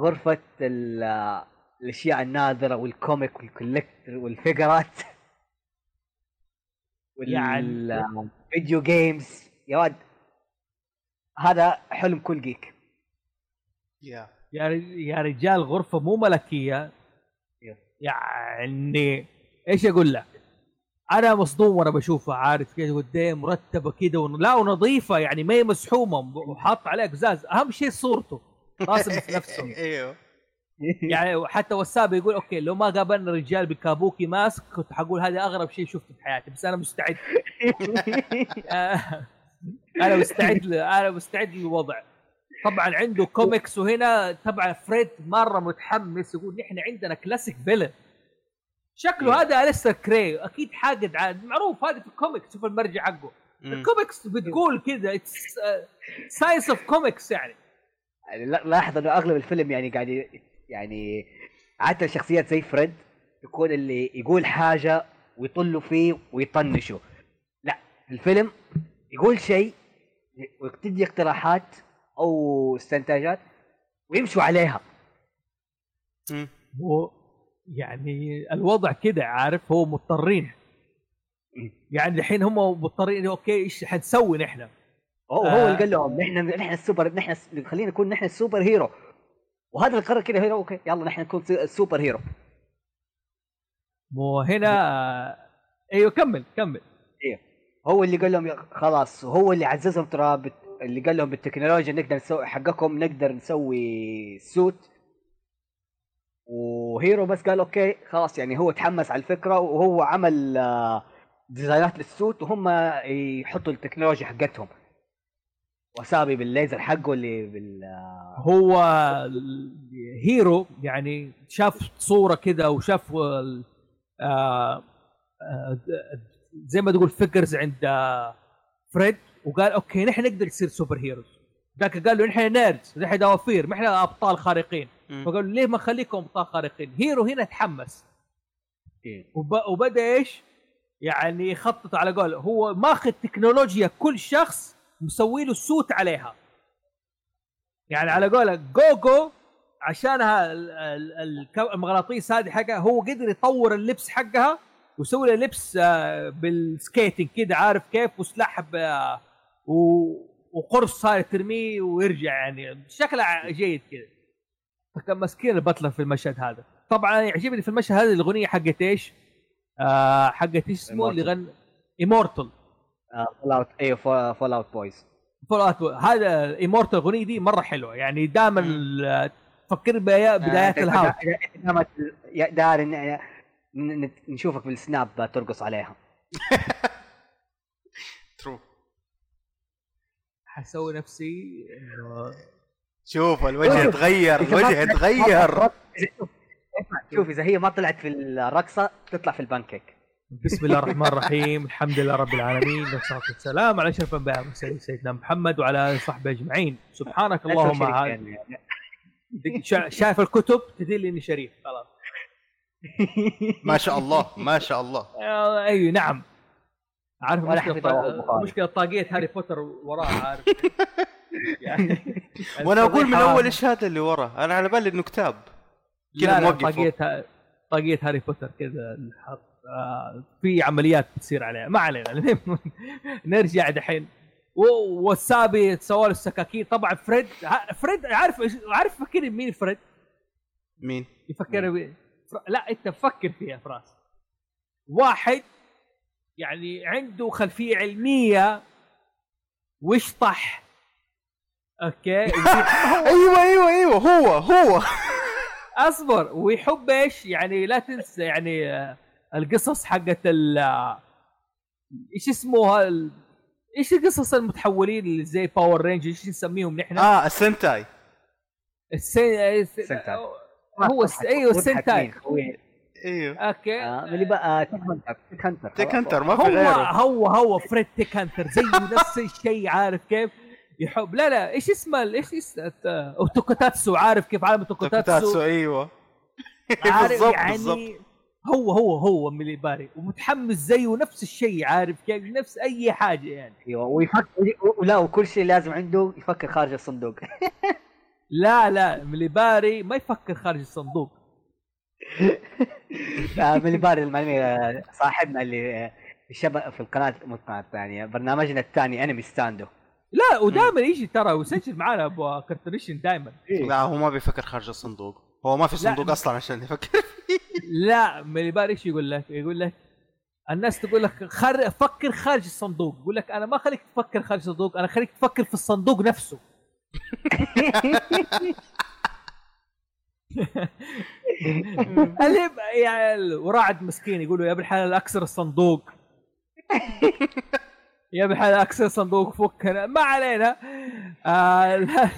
غرفة ال- الأشياء النادرة وال comic وال collector وال figure ات. والفيديو games. يا ولد هذا حلم كل geek يا يا رجال غرفة مو ملكية. يعني إيش أقول لك؟ أنا مصدوم وأنا بشوفها عارف كذا قدام مرتبه كذا ون... لا ونظيفة يعني ما هي مسحومة وحاط عليها قزاز أهم شيء صورته راسم في نفسه. أيوه. يعني حتى وسابي يقول okay لو ما قابلنا رجال ب kabuki mask كنت حقول هذا أغرب شيء شفته في حياتي بس أنا مستعد. آه، أنا مستعد ل- أنا مستعد للوضع. طبعا عنده كوميكس وهنا طبعا فريد مرة متحمس يقول نحن عندنا classic villain شكله. هذا الستر كري أكيد حاقد عاد معروف هذا في الكوميكس شوف المرجع حقه. الكوميكس بتقول كذا science of comics يعني. يعني لا- لاحظ إنه أغلب الفيلم يعني قاعد يعني عادة شخصيات زي فريد يكون اللي يقول حاجة ويطلوا فيه ويطنشوا. لا الفيلم يقول شيء وتدي اقتراحات أو استنتاجات ويمشوا عليها. هو يعني الوضع كده عارف؟ هو مضطرين. يعني الحين هم مضطرين okay إيش حنسوي نحن؟ هو آه. هو اللي قال لهم نحن نحن السوبر نحن خلينا نكون نحن ال super hero. وهذا اللي قرر كذا hero okay يلا نحن نكون ال super hero. مو هنا أيوه كمل كمل. هو اللي قال لهم خلاص هو اللي عززهم ترى. اللي قال لهم بالتكنولوجيا نقدر نسوي حقكم نقدر نسوي suit و hero بس قال okay خلاص يعني هو تحمس على الفكرة وهو عمل آه، design ات لل suit وهم يحطوا التكنولوجيا حقتهم وسابي بالليزر حقه اللي بال آه، هو هيرو يعني شاف صورة كذا وشاف آه، زي ما تقول figures عند آه، فريد وقال okay نحن نقدر نصير super heroes ذاك قال له نحن nerds نحن دوافير ما إحنا أبطال خارقين. مم. فقالوا ليه ما نخليكم أبطال خارقين؟ هيرو هنا تحمس إيه. وب... وبدأ إيش؟ يعني يخطط على قول هو ماخذ تكنولوجيا كل شخص مسوي له suit عليها. يعني على قولك جوجو عشانها المغناطيس هذه حقها هو قدر يطور اللبس حقها ويسوي له لبس آه، بال skating كده عارف كيف؟ وسلاح آه، و- وقرص صار ترميه ويرجع يعني. شكله جيد كذا فكان مسكين ال butler في المشهد هذا. طبعا يعجبني في المشهد هذا الأغنية حقت إيش؟ آه حقت إيش اسمه؟ اللي. غنى Immortal Fall Out أيوه Fall Out Boys Fall Out هذا Immortal الاغنيه دي مرة حلوة. يعني دائما تفكر بدايات آه، ال house. إن- ن- ن- نشوفك بالسناب ترقص عليها. true حسوي نفسي انه شوف. الوجه يتغير الوجه يتغير شوف إذا هي ما طلعت في الرقصة تطلع في البانكيك. بسم الله الرحمن الرحيم الحمد لله رب العالمين والصلاة والسلام على أشرف الأنبياء والمرسلين سيدنا محمد وعلى اله وصحبه أجمعين. سبحانك اللهم يعني. شا- شايف الكتب؟ تدل إني شريف خلاص. ما شاء الله ما شاء الله. آه، أي نعم. عارف مشكلة طاقية هاري بوتر وراه عارف. يعني وأنا أقول من أول إيش هذا اللي ورا. أنا على بالي إنه كتاب. كذا موقف طاقية طاقية هاري بوتر كذا. آه، في عمليات بتصير عليها. ما علينا المهم نرجع دحين. والسابي سوى له السكاكين. طبعا فريد فريد عارف عارف فكرني مين فريد؟ مين؟ يفكر بي... فر... لا انت فكر فيها فراس. واحد يعني عنده خلفية علمية ويشطح. أوكي؟ أيوه أيوه أيوه هو هو. أصبر ويحب إيش؟ يعني لا تنسى يعني آه، القصص حقت ال آه، إيش اسمه ال- إيش قصص المتحولين اللي زي Power Range إيش نسميهم نحن؟ آه ال sentai. السي... sentai. هو. أيوه السنتاي أيوه. أوكي. آه، اللي بقى تيك هانتر تيك هانتر تيك هانتر ما في هو غيره. هو هو فريد تيك هانتر زيه نفس الشيء عارف كيف؟ يحب لا لا إيش اسمه إيش اسمه توكوتاتسو عارف كيف عالم توكوتاتسو؟ توكوتاتسو أيوه. عارف بالضبط يعني بالضبط. هو هو هو ميلي باري ومتحمس زيه نفس الشيء عارف كيف؟ نفس أي حاجة يعني. أيوه ويفكر ولا وكل شيء لازم عنده يفكر خارج الصندوق. لا لا ميلي باري ما يفكر خارج الصندوق. آه، ملي باري المعلمي آه، صاحبنا اللي آه، شبه في القناة مو القناه الثانية برنامجنا الثاني انمي ستاندو لا ودائما يجي ترى ويسجل معنا أبو كرتونيشن دائما لا هو ما بيفكر خارج الصندوق. هو ما في لا. صندوق أصلا عشان يفكر لا ميلي باري إيش يقول لك؟ يقول لك الناس تقول لك خر... فكر خارج الصندوق. يقول لك أنا ما خليك تفكر خارج الصندوق أنا خليك تفكر في الصندوق نفسه. اللي يعني وراعد مسكين يقولوا يا ابن الحلال أكسر الصندوق. يا ابن الحلال أكسر الصندوق فكنا. ما علينا. آه ال-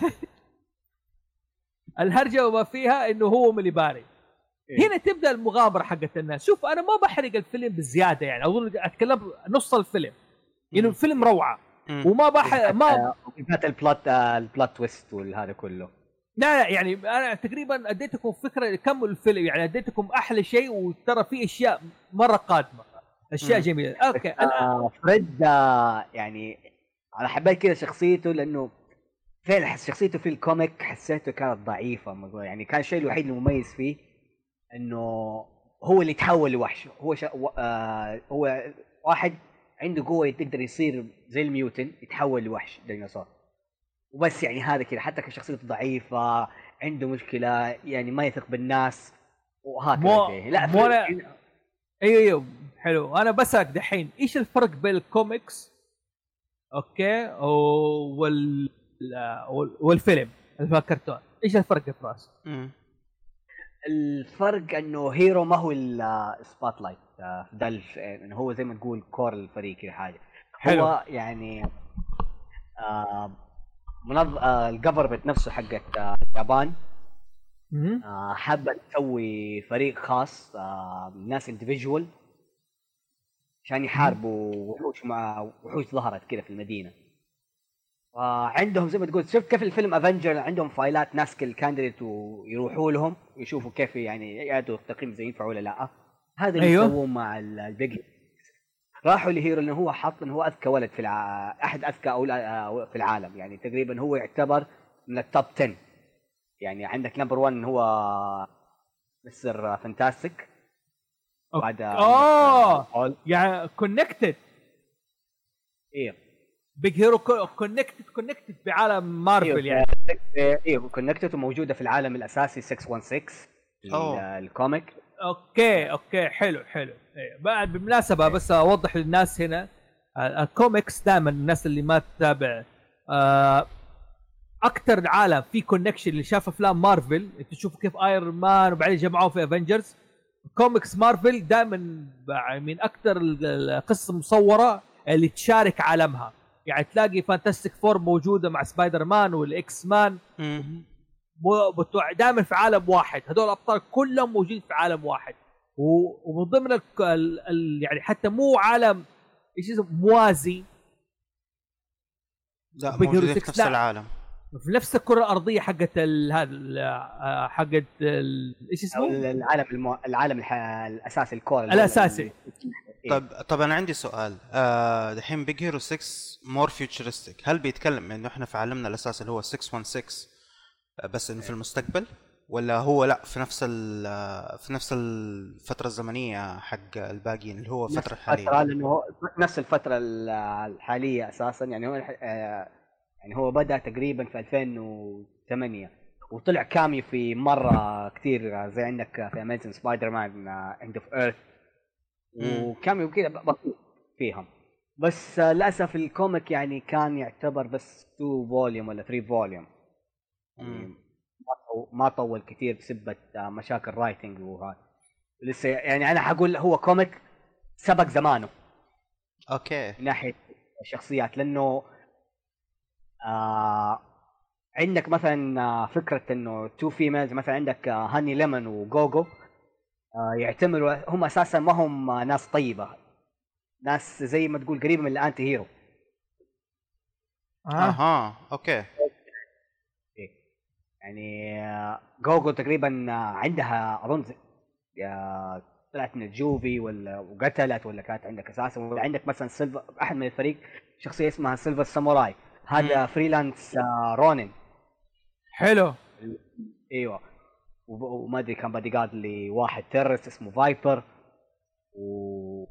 الهرجة وما فيها إنه هو ملي باري. هنا تبدأ المغامرة حقت الناس. شوف أنا ما بحرق الفيلم بزيادة يعني. أظن أتكلم نص الفيلم. إنه الفيلم روعة. وما بح ما وبالذات البلوت البلوت تويست والهذا كله لا لا يعني أنا تقريبا أديتكم فكرة كمل الفيلم يعني أديتكم أحلى شيء وترى في أشياء مرة قادمة أشياء مم. جميلة أوكي الان آه، فريد آه، يعني أنا حبيت كذا شخصيته لأنه فعلا حس- شخصيته في ال comic حسيته كانت ضعيفة. يعني كان الشيء الوحيد المميز فيه إنه هو اللي تحول لوحش هو شا... و... آه... هو واحد عنده قوة يقدر يصير زي ال mutant يتحول لوحش ديناصور. وبس يعني هذا كذا حتى كشخصيته ضعيفة عنده مشكلة يعني ما يثق بالناس وهكذا مو. لا مو أنا أيوه أيوه حلو. أنا بسالك دحين إيش الفرق بين الكوميكس؟ أوكي وال وال- والفيلم الكرتون. إيش الفرق يا فراس؟ الفرق إنه هيرو ما هو ال spotlight ده الف- انه هو زي ما تقول core الفريق كذا حاجة. حلو. هو يعني آه منظ... آه ال government نفسه حقت آه اليابان. آه حابة تسوي فريق خاص آه ناس individual عشان يحاربوا وحوش مع وحوش ظهرت كذا في المدينة. فعندهم زي ما تقول شفت كيف الفيلم Avengers عندهم فايلات ناس ال candidate ويروحوا لهم يشوفوا كيف يعني يعطوا التقييم اذا ينفع ولا لا. هذا اللي أيوه. سووه مع ال- البيج راحوا لهيرو لأنه هو حط إنه هو أذكى ولد في الع... أحد أذكى أولا... في العالم. يعني تقريبا هو يعتبر من ال top 10 يعني عندك number 1 هو Mister Fantastic. بعد آه! هو ال يعني connected إيه. Big Hero connected connected بعالم مارفل يعني. أيوه connected وموجودة في العالم الأساسي 616 ال- أوه. ال comic أوكي أوكي حلو حلو. إيه. بعد بالمناسبة بس اوضح للناس هنا الكوميكس دائما الناس اللي ما تتابع آه، أكثر عالم في connection اللي شاف أفلام مارفل إنت تشوف كيف Iron Man وبعدين جمعوه في Avengers comics مارفل دائما من أكثر القصص المصوره اللي تشارك عالمها. يعني تلاقي Fantastic Four موجودة مع Spider-Man وال X-Men مم. دائما في عالم واحد هذول الأبطال كلهم موجودين في عالم واحد ومن ضمن ال ال ال يعني حتى مو عالم إيش اسمه موازي لا موجودين في نفس. العالم في نفس الكرة الأرضية حقت ال- هذا ال- آه، حقت ال- إيش اسمه؟ العالم المو... العالم الح... الأساسي الكور الأساسي. إيه. طيب طب أنا عندي سؤال آه دحين بيج هيرو 6 more futuristic هل بيتكلم إنه إحنا في عالمنا الأساسي اللي هو 616 آه، بس إنه في المستقبل؟ ولا هو لا في نفس ال- في نفس الفترة الزمنية حق الباقيين اللي هو الفترة الفترة الحاليه لأنه هو نفس الفترة ال- الحالية أساسا. يعني هو يعني هو بدأ تقريبا في 2008 وطلع cameo في مرة كثير زي عندك في Amazing Spider-Man End of Earth مم. و cameo كذا بسيط فيهم. بس للأسف ال comic يعني كان يعتبر بس 2 volume ولا 3 volume يعني. ما طو- ما طول كثير بسبة آه، مشاكل writing وهذا. لسه يعني أنا حقول هو comic سبق زمانه. أوكي. من ناحية الشخصيات لأنه آه عندك مثلا آه، فكرة إنه two females مثلا عندك آه، Honey Lemon و GoGo آه يعتبروا هم أساسا ما هم آه، ناس طيبة. ناس زي ما تقول قريبة من ال anti hero. آه. أها أوكي. يعني جوجو تقريبا عندها اظن طلعت من الجوفي ولا وقتلت ولا كانت عندك أساسا؟ ولا عندك مثلا Silver أحد من الفريق شخصية اسمها Silver Samurai. هذا مم. freelance آه، ronin حلو. إيوه. وما أدري كان بادي جارد لواحد terrorist اسمه Viper. و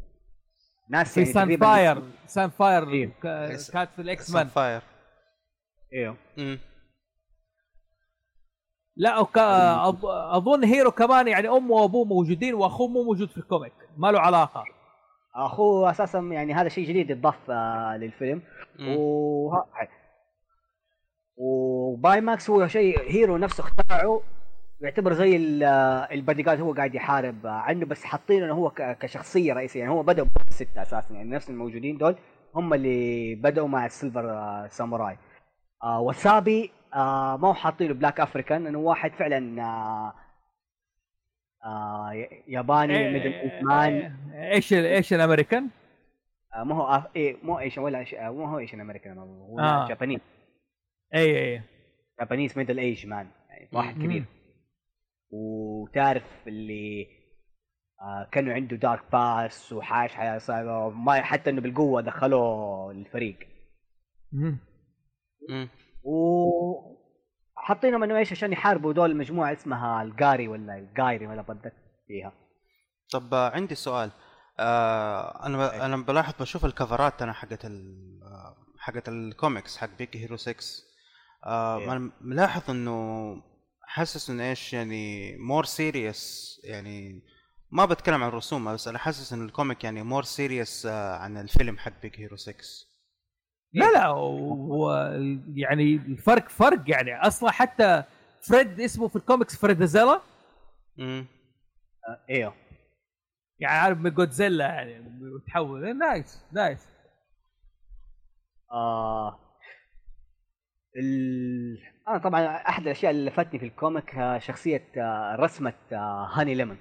ناس في يعني Sunfire Sunfire إيه. كانت في ال X-Men. fire. إيوه. لا وك... أظ... أظن هيرو كمان يعني أمه وأبوه موجودين وأخوه مو موجود في ال comic ما له علاقة. أخوه أساسا يعني هذا شيء جديد يتضاف آه، للفيلم. وها وباي ماكس هو شيء هيرو نفسه اخترعه يعتبر زي ال- البادي جارد هو قاعد يحارب عنه بس حاطينه إنه هو ك- كشخصية رئيسية. يعني هو بدا بستة أساسا يعني نفس الموجودين دول هم اللي بدأوا مع السيلفر آه، ساموراي. آه وسابي آه ما هو حاطينه Black African إنه واحد فعلا آه آه ياباني middle age man إيش ال- Asian American؟ آه ما هو آه إيه مو Asian ولا إيش- آه مو هو Asian American هو آه. Japanese اي اي Japanese middle age man يعني واحد مم. كبير وتعرف اللي آه كانوا عنده dark past وعاش حياة صعبة ما حتى إنه بالقوة دخلوه الفريق. و حاطينهم انه إيش عشان يحاربوا دول مجموعة اسمها الجاري ولا الجايري ولا بدك فيها. طب آه، عندي سؤال. آه أنا أنا بلاحظ بشوف الكفرات أنا حقت ال آه، حقت الكوميكس حق Big Hero 6 آه إيه. أنا ملاحظ إنه حاسس إنه إيش يعني more serious يعني ما بتكلم عن الرسوم بس أنا حاسس إن ال comic يعني more serious عن الفيلم حق Big Hero 6 لا لا هو يعني الفرق فرق يعني. أصلا حتى فريد اسمه في الكوميكس فريدزيلا. امم أيوه يعني عارف من جودزيلا يعني تحول nice nice. آه. ال... أنا طبعا أحد الأشياء اللي لفتني في ال comic شخصية آه، رسمة آه، هاني ليمون.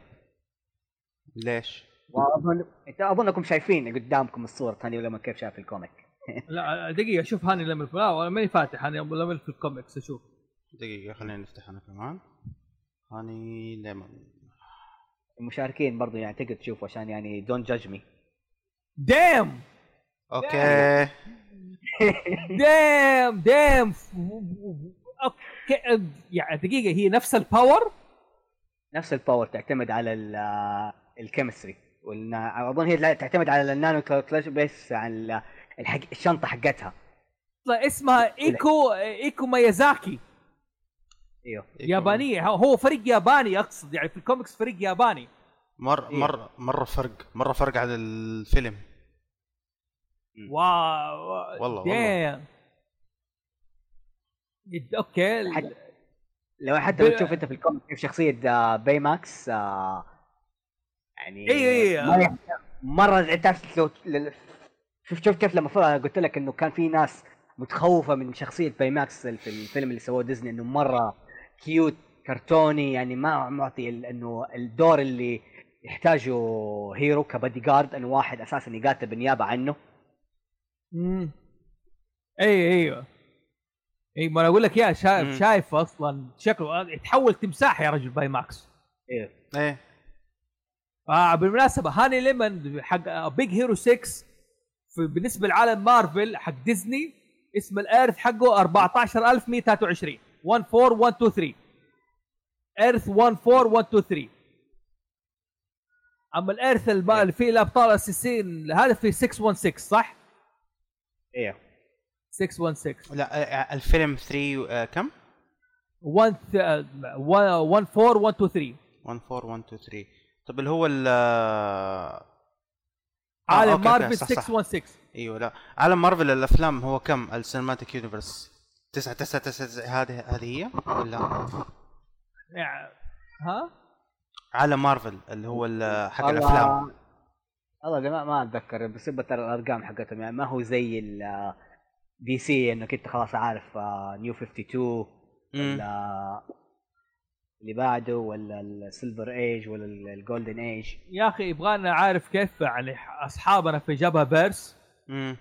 ليش؟ وأظن انت أظنكم شايفين قدامكم الصورة هاني ليمون كيف شاف ال comic. لا دقيقة شوف هاني ليمون لا والله ماني فاتح هاني ليمون في الكوميكس أشوف. دقيقة خلينا نفتح أنا كمان. هاني ليمون. المشاركين برضو يعني تقدر تشوفوا عشان يعني don't judge me damn okay. damn damn okay يعني دقيقة هي نفس ال power نفس ال power تعتمد على ال- آه، ال chemistry والنا... أظن هي تعتمد على ال nano calculation بس على الحق... الشنطة حقتها. اسمها ايكو إيكو ميازاكي. إيوه. يابانية. هو فريق ياباني أقصد يعني في الكوميكس فريق ياباني. مر إيه. مر مرة فرق. مرة فرق عن الفيلم. wow والله، يد- okay. حد- لو حتى ب- لو تشوف أنت في ال comic كيف شخصية آه، بايماكس آه، يعني إي إي. ما يحتاج- مره تعرف لو شوف شوف كيف لما قلت لك إنه كان في ناس متخوفة من شخصية بايماكس في الفيلم اللي سووه ديزني إنه مرة cute كرتوني يعني ما معطي إنه الدور اللي يحتاجه هيرو كبادي جارد إنه واحد أساسا يقاتل بالنيابة عنه. امم إي إيوه. إي ما أنا أقول لك يا مم. شايف شايف أصلا شكله. يتحول تمساح يا رجل بايماكس. إيه. إيه. آه بالمناسبة هاني ليمون حق Big Hero 6 في بالنسبة لعالم مارفل حق ديزني اسم ال Earth حقه 14123 14123 Earth 14123 أما ال Earth الب- اللي فيه الأبطال الأساسيين هذا في 616 صح؟ إيه. لا 616 آه، الفيلم 3 آه، كم؟ 1 14123 14123 طب اللي هو ال آه، عالم okay، okay، مارفل صح، صح. 616 أيوه لا عالم مارفل الأفلام هو كم ال cinematic universe 9 9 9 هذه هذه هي ولا يعني ها؟ عالم مارفل اللي هو ال- حق والله الأفلام والله ما, ما أتذكر بس ترى الأرقام حقتهم يعني ما هو زي ال دي سي إنك أنت خلاص عارف آه، New 52 مم. ولا اللي بعده ولا ال Silver Age ولا ال Golden Age؟ يا أخي يبغانا عارف كيف يعني أصحابنا في جبهه فيرس. مم.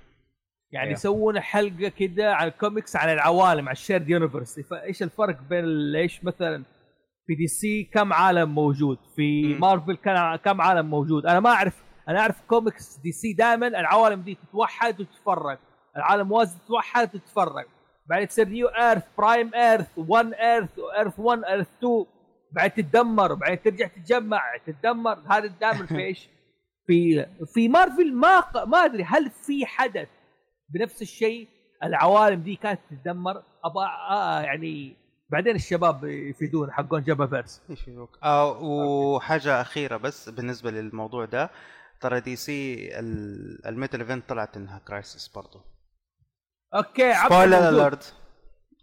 يعني أيوه. يسوون حلقة كده على الكوميكس على العوالم على ال shared universe فايش الفرق بين إيش مثلا في دي سي كم عالم موجود؟ في مم. مارفل كان كم عالم موجود؟ أنا ما أعرف أنا أعرف كوميكس دي سي دائما العوالم دي تتوحد وتتفرق العالم موازي تتوحد وتتفرق بعدين تصير New Earth Prime Earth 1 Earth Earth 1 Earth 2 بعدين تتدمر وبعدين ترجع تتجمع تتدمر. هذا دائما في إيش؟ في في مارفل ما ق- ما أدري هل في حدث بنفس الشيء؟ العوالم دي كانت تتدمر. أبغى آه يعني بعدين الشباب يفيدون حقون جبهه فيرس إيش يقولك؟ آه وحاجة أخيرة بس بالنسبة للموضوع ده. ترى دي سي ال- الميتال إيفنت طلعت إنها كرايسيس برضه أوكي عبده سبويلر موجود. الارت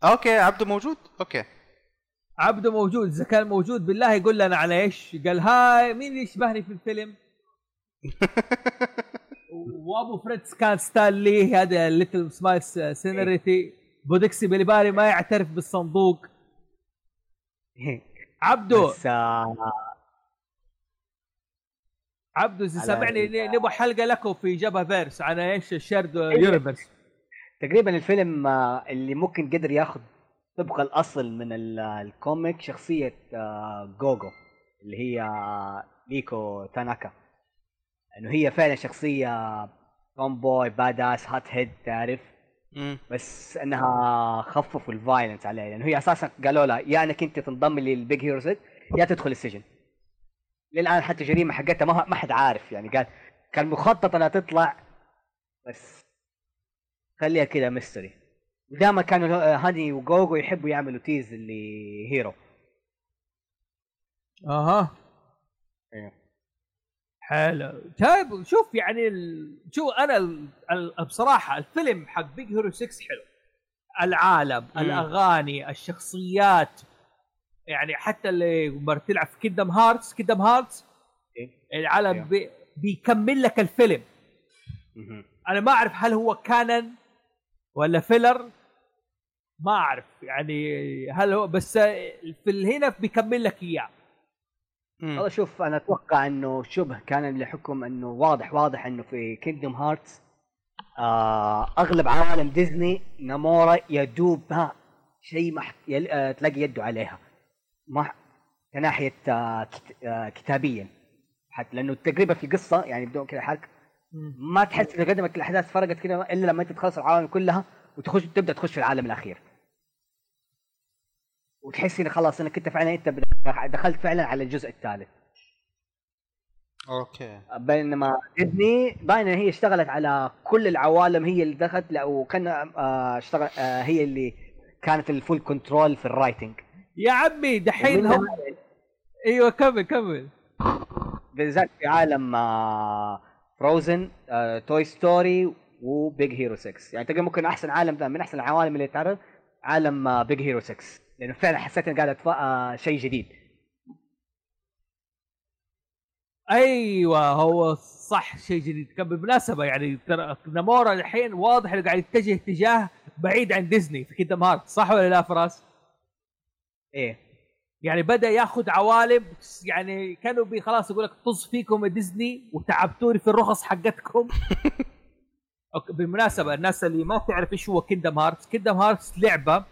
أوكي عبده موجود؟ أوكي. عبده موجود إذا كان موجود بالله يقول لنا على إيش؟ قال هاي مين اللي يشبهني في الفيلم؟ وأبو فريدز كان ستانلي هذا ليتل سمايل سينريتي بودكسي بالبالي ما يعترف بالصندوق. عبده. عبده إذا على سامعني ال- نبغى حلقة لكم في جبهه فيرس عن إيش؟ ال shared universe تقريبا الفيلم آه، اللي ممكن قدر ياخذ طبق الأصل من ال- ال comic شخصية آه، جوجو اللي هي آه، ميكو تاناكا. إنه هي فعلا شخصية tomboy badass hothead تعرف؟ مم. بس إنها خففوا ال violence عليه لأنه هي أساسا قالوا لها يا إنك أنت تنضم لل Big Hero 6 يا تدخل السجن. للآن حتى الجريمه حقتها ما ما حد عارف يعني قال كان مخطط إنها تطلع بس خليها كده mystery دائما كانوا آه، هاني وجوجو يحبوا يعملوا tease اللي هيرو أها إيه. حلو طيب شوف يعني ال... شوف أنا ال... ال... بصراحة الفيلم حق Big Hero 6 حلو العالم مم. الأغاني الشخصيات يعني حتى اللي تلعب في Kingdom Hearts Kingdom Hearts إيه. العالم أيوه. بي... بيكمل لك الفيلم مهم. أنا ما أعرف هل هو canon ولا filler؟ ما أعرف يعني هل هو بس في هنا بيكمل لك إياه. والله شوف أنا أتوقع إنه شبه canon بحكم إنه واضح واضح إنه في Kingdom Hearts آه أغلب عوالم ديزني نامورا يدوب ها شيء مح... يل... آه تلاقي يده عليها. ما كناحية آه كت... آه كتابيا. حتى لأنه تقريبا في قصه يعني بدون كذا حرق ما تحس إذا قدمت الأحداث فرقت كذا إلا لما أنت تخلص العوالم كلها وتخش تبدأ تخش في العالم الأخير. وتحس انه خلاص إنك أنت فعلا أنت دخلت فعلا على الجزء الثالث. okay. بينما ديزني باين إن هي اشتغلت على كل العوالم هي اللي دخلت لا وكان آه اشتغل آه هي اللي كانت ال full control في ال writing يا عمي دحين هم أيوه كمل كمل. بالذات في عالم آه فروزن آه Toy Story و Big Hero 6 يعني تقريبا ممكن أحسن عالم ده من أحسن العوالم اللي تعرض عالم آه Big Hero 6 لأنه فعلا حسيت إني قاعد أتف... آه شيء جديد. أيوه هو صح شيء جديد. كان بالمناسبة يعني ترى نامورا الحين واضح إنه قاعد يتجه اتجاه بعيد عن ديزني في Kingdom Hearts صح ولا لا فراس؟ إيه. يعني بدأ ياخذ عوالم يعني كانوا بي خلاص يقول لك طز فيكم ديزني وتعبتوني في الرخص حقتكم. بالمناسبة الناس اللي ما تعرف إيش هو Kingdom Hearts Kingdom Hearts لعبة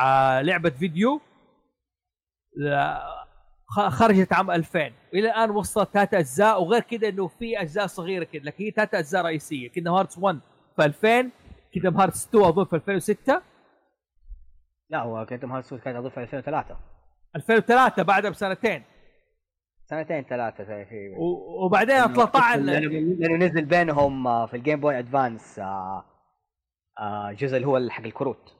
آه لعبة فيديو خ- خرجت عام 2000 والى الآن وصلت ثلاث أجزاء وغير كذا إنه في أجزاء صغيرة كذا لكن هي ثلاث أجزاء رئيسية. Kingdom Hearts 1 في 2000 Kingdom Hearts 2 أظن في 2006 لا هو Kingdom Hearts كانت أظن في 2003 2003 بعدها بسنتين. سنتين زي في و- وبعدين طلع لأنه لأنه نزل بينهم آه، في ال Game Boy Advance جزء اللي هو حق الكروت.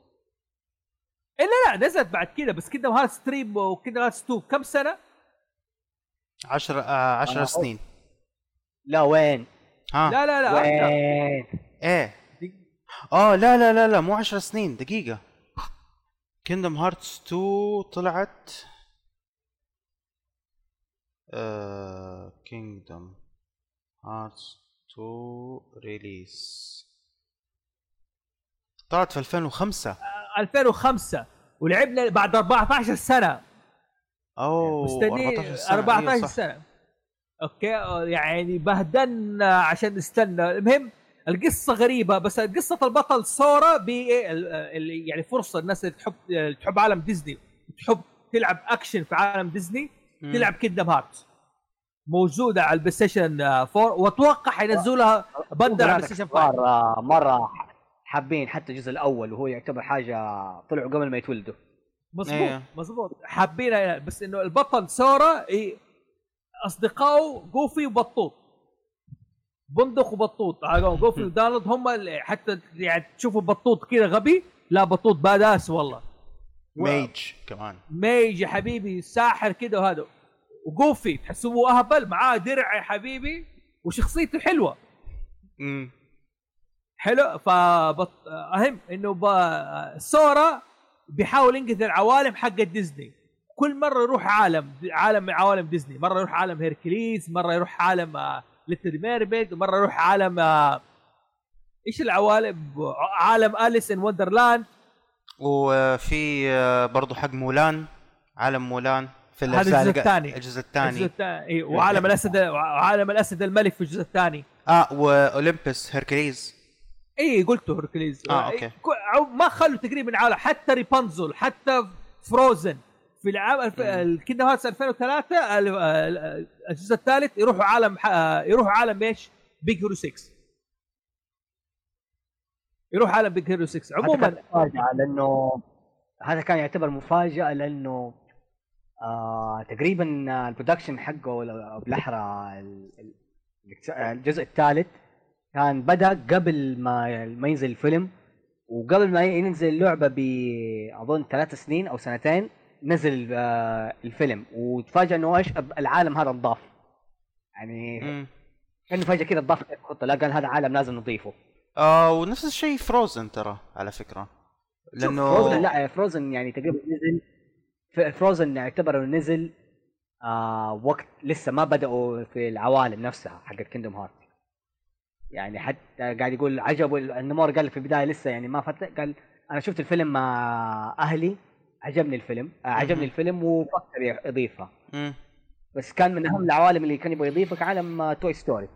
الا لا نزلت بعد كذا بس Kingdom Hearts 3 و Kingdom Hearts 2 كم سنة؟ 10 آه 10 آه، سنين. لا وين؟ ها. لا لا لا. وين؟ إيه. آه لا لا لا لا مو 10 سنين دقيقة. Kingdom Hearts 2 طلعت آه Kingdom Hearts 2 release طلعت في 2005 2005 ولعبنا بعد 14 سنة. أوه مستني 14 سنة. 14 أيوة. سنة. okay آه، يعني بهدلنا عشان نستنى. المهم القصة غريبة بس قصة البطل سورا ب اللي يعني فرصة الناس اللي تحب تحب عالم ديزني تحب تلعب أكشن في عالم ديزني مم. تلعب Kingdom Hearts موجودة على البلاي ستيشن 4 وأتوقع حينزلوا لها bundle على البلاي ستيشن 5 مرة حابين حتى الجزء الأول وهو يعتبر حاجة طلعوا قبل ما يتولدوا. مظبوط إيه. مظبوط. حابين بس إنه البطل سورا إيه أصدقائه جوفي وبطوط. بندق وبطوط آه، جوفي ودانالد هم اللي حتى يعني تشوفوا بطوط كذا غبي لا بطوط badass والله. mage كمان. mage يا حبيبي ساحر كذا وهذا. وجوفي تحسبوه أهبل معاه درع يا حبيبي وشخصيته حلوة. امم حلو فبط... أهم إنه ب... سورا بيحاول ينقذ العوالم حق ديزني. كل مرة يروح عالم عالم من عوالم ديزني. مرة يروح عالم Hercules مرة يروح عالم Little Mermaid ومره يروح عالم آه، إيش العوالم؟ عالم Alice in Wonderland. وفي آه، برضو حق مولان عالم مولان في هذا الجزء الج- الثاني. الجزء الجزء الثاني. الثاني. إيه، وعالم الأسد وعالم الأسد الملك في الجزء الثاني. آه و Olympus Hercules. اي قلته Hercules آه، okay. كو- ما خلوا تقريبا عالم حتى ريبانزل حتى فروزن في العام الف... ال Kingdom Hearts 2003 ال- ال- الجزء الثالث يروحوا عالم ح- يروحوا عالم إيش؟ Big Hero 6 يروح عالم Big Hero 6 هذا عموما كان مفاجأة لأنه هذا كان يعتبر مفاجأة لأنه آه تقريبا ال production حقه بالاحرى ال- ال- الجزء الثالث كان بدأ قبل ما ما ينزل الفيلم وقبل ما ينزل اللعبة باظن ثلاث سنين أو سنتين نزل آه الفيلم وتفاجأ إنه إيش العالم هذا انضاف. يعني مم. كأنه فجأة كذا اضاف خطه لا قال هذا عالم لازم نضيفه. آه ونفس الشيء Frozen ترى على فكرة. لأنه Frozen لا Frozen يعني تقريبا نزل. Frozen يعتبر إنه نزل آه وقت لسه ما بدأوا في العوالم نفسها حقت Kingdom Hearts يعني حتى قاعد يقول عجبه نومورا قال في البداية لسه يعني ما فتح قال أنا شفت الفيلم مع أهلي عجبني الفيلم آه عجبني. الفيلم وفكر يضيفها. بس كان من أهم العوالم اللي كان يبغى يضيفها عالم آه، Toy Story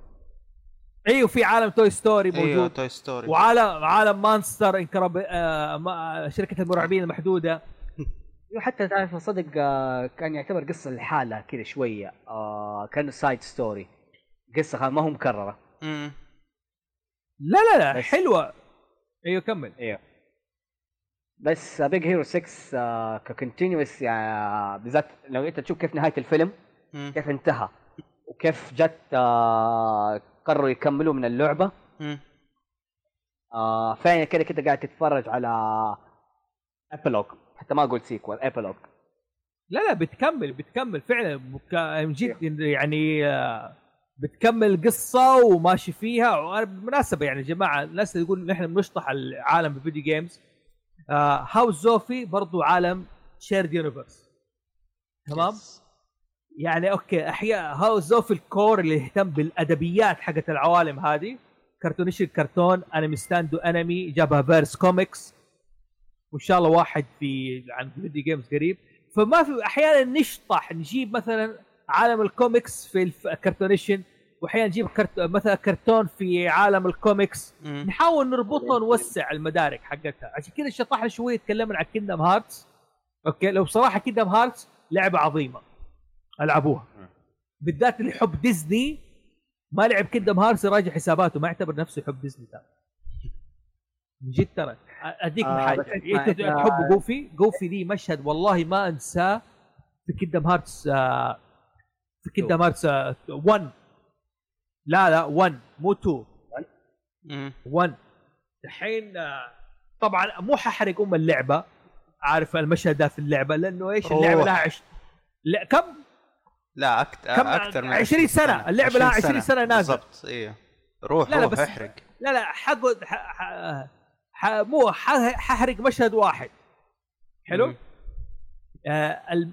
إيوه في عالم Toy Story أيوه موجود Toy Story وعالم عالم Monsters Inc آه. شركة المرعبين المحدودة حتى تعرف صدق آه، كان يعتبر قصة لحالها كذا شوية آه كأنه side story قصة ما هو مكررة. لا لا لا. حلوة إيوه كمل إيوه بس Big Hero 6 آه ك continuous يعني بالذات لو انت تشوف كيف نهاية الفيلم. كيف انتهى وكيف جت آه قرروا يكملوا من اللعبة. آه فعلا كده كده قاعد تتفرج على epilogue حتى ما أقول sequel epilogue لا لا بتكمل بتكمل فعلا. بك- جد يعني آه، بتكمل قصة وماشي فيها وأنا بالمناسبة يعني يا جماعة الناس اللي يقول نحن بنشطح لعالم ال video games آه هاوس زوفي برضو عالم شيرد يونيفرس تمام؟ يعني أوكي أحياء هاوس زوفي الكور اللي يهتم بالأدبيات حقت العوالم هذه. كرتونيش الكرتون أنمي ستاندو انمي جابها فيرس كوميكس وإن شاء الله واحد في عن فيديو جيمز قريب. فما في أحيانا نشطح نجيب مثلا عالم الكوميكس في الكرتونيشن وأحيانا نجيب كرت... مثلا كرتون في عالم الكوميكس. مم. نحاول نربطها ونوسع المدارك حقتها. عشان كذا شطحنا شوية تكلمنا عن كيندم هارتس Okay؟ لو بصراحه Kingdom Hearts لعبة عظيمة. ألعبوها. بالذات اللي يحب ديزني ما لعب Kingdom Hearts يراجع حساباته ما يعتبر نفسه يحب ديزني ترى. من جد ترى. أديك آه، حاجة انت تحب جوفي جوفي لي مشهد والله ما أنساه في Kingdom Hearts آه، في Kingdom Hearts 1 لا لا 1 مو 2 مم. 1 الحين طبعا مو ححرق أم اللعبة عارف المشهد ده في اللعبة لأنه إيش اللعبة. لها عش... لا كم لا أكت... كم أكثر من 20 سنة. اللعبة لها 20 سنة نازلة. بالضبط أيوه روح لا لا روح بس- احرق لا لا حقعد ح... ح... ح... مو ح... ححرق مشهد واحد حلو؟ مم. آه ال...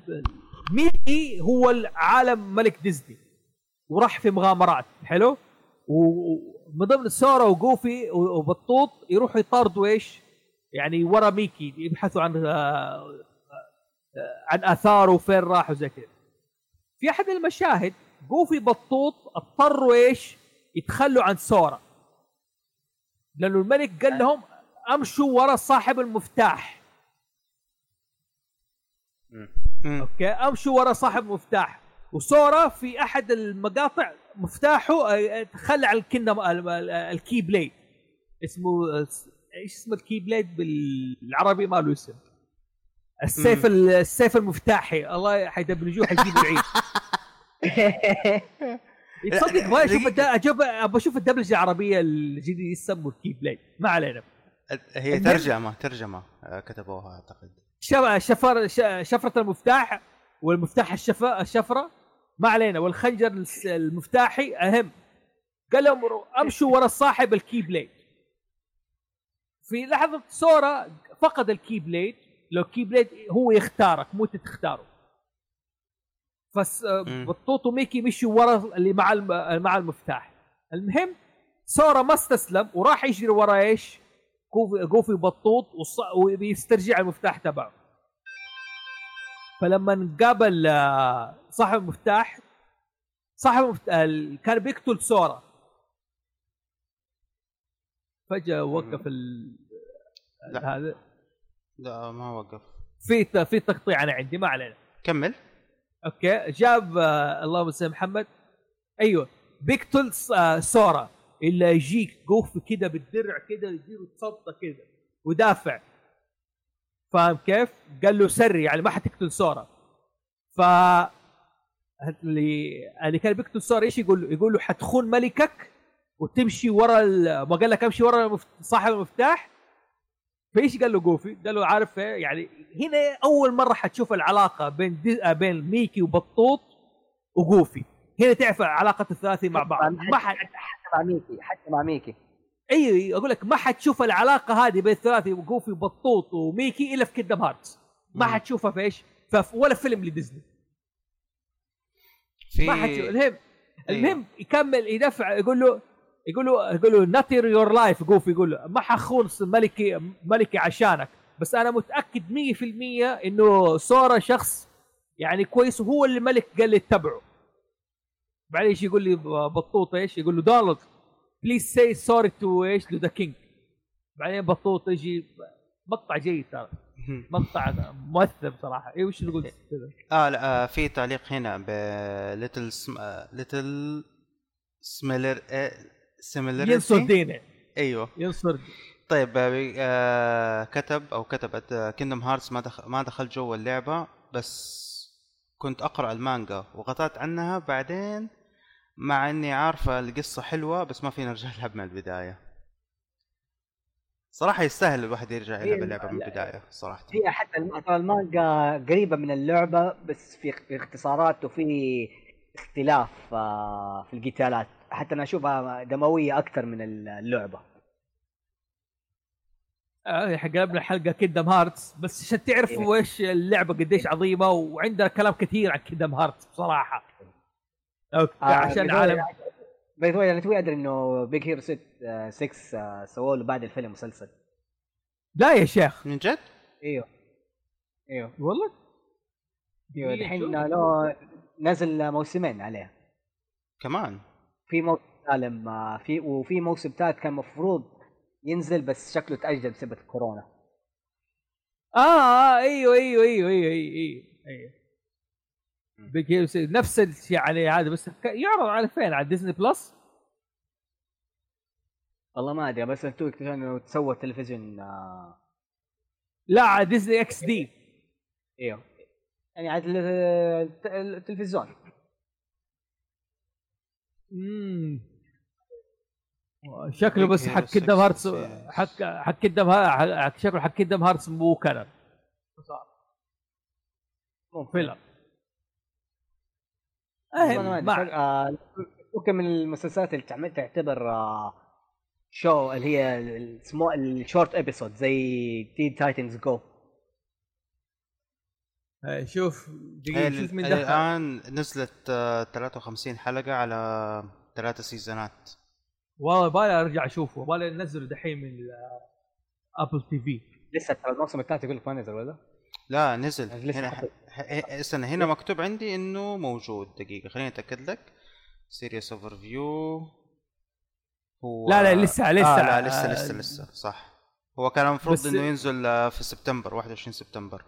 ميكي هو العالم ملك ديزني وراح في مغامرات حلو؟ ومن ضمن سورا وجوفي وبطوط يروحوا يطاردوا إيش؟ يعني ورا ميكي يبحثوا عن آه، آه، عن اثاره وفين راح وزي كذا. في أحد المشاهد جوفي بطوط اضطروا إيش؟ يتخلوا عن سورا. لأنه الملك قال لهم أمشوا ورا صاحب المفتاح. أوكي أمشوا ورا صاحب مفتاح وسورا في احد المقاطع مفتاحه على ال Kingdom ال Keyblade اسمه إيش اسمه ال Keyblade بالعربي؟ ما له اسم. السيف ال- السيف المفتاحي. الله حيدبلجوه حيجيبوا العيد. تصدق أبغى أشوف أجيب- أبغى أشوف الدبلجة العربية الجديد يسموه ال Keyblade ما علينا. هي ترجمه ترجمة آه، كتبوها أعتقد. شف- شفر شفرة المفتاح والمفتاح الشفرة. ما علينا والخنجر المفتاحي المهم قال لهم أمشوا ورا صاحب ال Keyblade في لحظة سورا فقد ال Keyblade ال Keyblade هو يختارك مو انت تختاره. بطوط وميكي مشوا ورا اللي مع. مع المفتاح المهم سورا ما استسلم وراح يجري ورا إيش؟ جوفي جوفي بطوط وبيسترجع المفتاح تبعه فلما قابل آه، صاحب المفتاح صاحب المفتاح كان بيقتل سورا فجأة وقف ال لا. هذا. لا ما وقف. في في تقطيع أنا عندي ما علينا. كمل. أوكي. جاب آه اللهم صل محمد. أيوه. بيقتل آه سورا إلا يجيك جوف كده بالدرع كده يديله تصدى كده. ودافع. فاهم كيف؟ قال له سري يعني ما حتقتل سورا ف اللي اللي كان بيقتل سورا إيش يقول له؟ يقول له حتخون ملكك وتمشي ورا ال... ما قال لك أمشي ورا المفت... صاحب المفتاح فإيش قال له جوفي؟ قال له عارف إيه؟ يعني هنا أول مرة حتشوف العلاقة بين دي... بين ميكي وبطوط وجوفي هنا تعرف علاقه الثلاثي مع بعض ما حد حتى مع ميكي حتى مع ميكي أيوه أقول لك ما حتشوف العلاقة هذه بين الثلاثي وجوفي وبطوط وميكي إلا في Kingdom Hearts ما. حتشوفها في إيش؟ في ولا فيلم لديزني. في ما حتشوف. المهم أيوه. المهم يكمل يدافع يقول له يقول له يقول له not on your life جوفي يقول له. ما حخون ملكي ملكي عشانك. بس أنا متأكد 100% إنه سورا شخص يعني كويس وهو اللي الملك قال لي اتبعه. بعدين إيش يقول لي؟ بطوط إيش؟ يقول له دونالد. please say sorry to إيش؟ to the king بعدين بطوط يجي مقطع جيد ترى. مقطع مؤثر صراحة إيه وش نقول آه لا آه في تعليق هنا ب little sim... little similar similar ينصر دينه. أيوه. ينصر. طيب آه، آه كتب أو كتبت Kingdom Hearts ما دخل ما دخلت جوا اللعبة بس كنت أقرأ المانجا وقطعت عنها بعدين مع إني عارفة القصة حلوة بس ما فينا نرجع لها من البداية. صراحة يستاهل الواحد يرجع يلعب اللعبه من البداية صراحة. هي حتى ترى المانجا قريبة من اللعبة بس في في اختصارات وفي اختلاف آه، في القتالات. حتى أنا أشوفها دموية أكثر من اللعبة. آه، قلبنا حلقه Kingdom Hearts بس عشان تعرفوا إيه. إيش اللعبة قديش عظيمة وعندنا كلام كثير عن Kingdom Hearts بصراحة. Okay. آه، عشان by the عالم By the way أنا توي ادري إنه Big Hero 6 6 سووا له بعد الفيلم مسلسل لا يا شيخ من جد؟ إيوه إيوه والله إيوه دقيقة الحين. له نزل موسمين عليه كمان في موسم ثالث آه، في وفي موسم ثالث كان مفروض ينزل بس شكله تأجل بسبب كورونا آه آه أيوه إيوه إيوه إيوه إيوه إيوه, أيوه. Big Hero Si- نفس الشيء عليه هذا بس يعرض على فين؟ على Disney Plus والله ما أدري بس أنتوا اكتشفوا إنه تسوى تلفزيون آه. لا على Disney XD أيوه يعني على الت- التلفزيون. امم شكله بس حق كيندم 6 هارتس. حق حق كيندم شكله حق كيندم هارتس مو فيلم. والله ما أدري. ما آه، من المسلسلات اللي تعمل تعتبر آه شو اللي هي السمو الشورت ابيسود زي تين تايتنز جو آه، شوف هي دقيقة شوف ال- دخل. الآن نزلت آه، 53 حلقة على ثلاثة سيزونات. والله بالي أرجع أشوفه. بالي ننزله دحين من Apple TV لسه ترى الموسم الثالث يقول لك ما نزل ولا؟ لا نزل. لسه هنا. ح- ح- استنى هنا مكتوب عندي إنه موجود. دقيقة خليني أتأكد لك. series overview هو لا لا لسه لسه. آه لا لسه لسه لسه. صح. هو كان المفروض إنه ينزل آه، في سبتمبر 21 سبتمبر.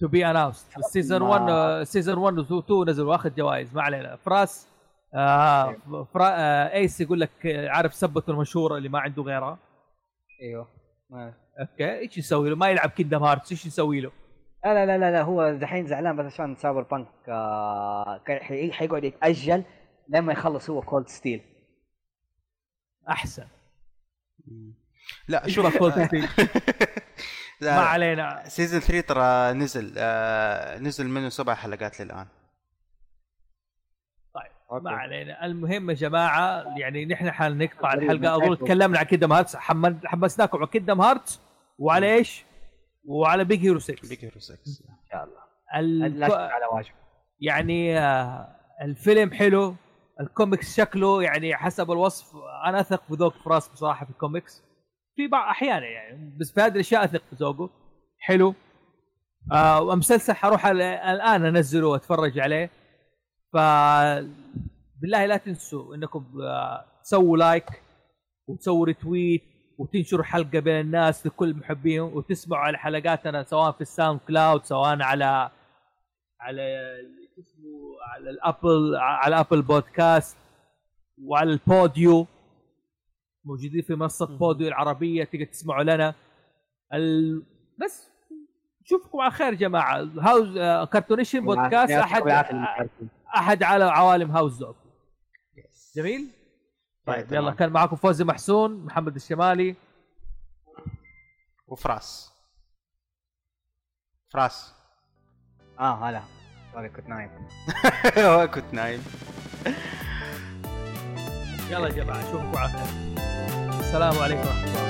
to be announced ال season ما- 1 season 1 و 2 نزل واخذ جوائز. ما علينا. فراس آه فرا آه إيس يقول لك آه، عارف سبته المشهورة اللي ما عنده غيرها؟ أيوه. أوكي؟ إيش يسوي له؟ ما يلعب Kingdom Hearts إيش يسوي له؟ لا لا لا لا, لا هو دحين زعلان بس عشان Cyberpunk آه حيقعد يتأجل لما يخلص هو Cold Steel. لا احسن شوف شوف Cold Steel؟ ما لا علينا. season 3 ترى نزل آه نزل منه سبع حلقات للآن. طيب ما علينا. المهم يا جماعة يعني نحن حنقطع الحلقة. اظن. تكلمنا عن Kingdom Hearts حمسناكم على Kingdom Hearts وعلى إيش؟ وعلى Big Hero 6 Big Hero 6 ان شاء الله ال... على واجب. يعني آه، الفيلم حلو الكوميكس شكله يعني حسب الوصف. أنا أثق في ذوق فراس بصراحة في الكوميكس. في بعض أحيانا يعني بس في هذه الأشياء أثق في ذوقه. حلو. آه ومسلسل حروح ال- الآن أنزله وأتفرج عليه. ف بالله لا تنسوا إنكم آه، تسووا like وتسووا retweet وتنشروا حلقة بين الناس لكل محبيهم وتسمعوا على حلقاتنا سواء في ال SoundCloud سواء على على اسمه على ال Apple على Apple Podcast وعلى البوديو. موجودين في منصة بوديو العربية تقدر تسمعوا لنا. ال... بس نشوفكم على خير يا جماعة. هاوس آه، كرتونيشن بودكاست احد أحد على عوالم هاوس دوغ جميل؟ طيب يلا كان معاكم فوزي محسون محمد الشمالي. وفراس. فراس. آه هلا. سوري كنت نايم. كنت نايم. يلا يا جماعة أشوفكم على خير. السلام عليكم ورحمة الله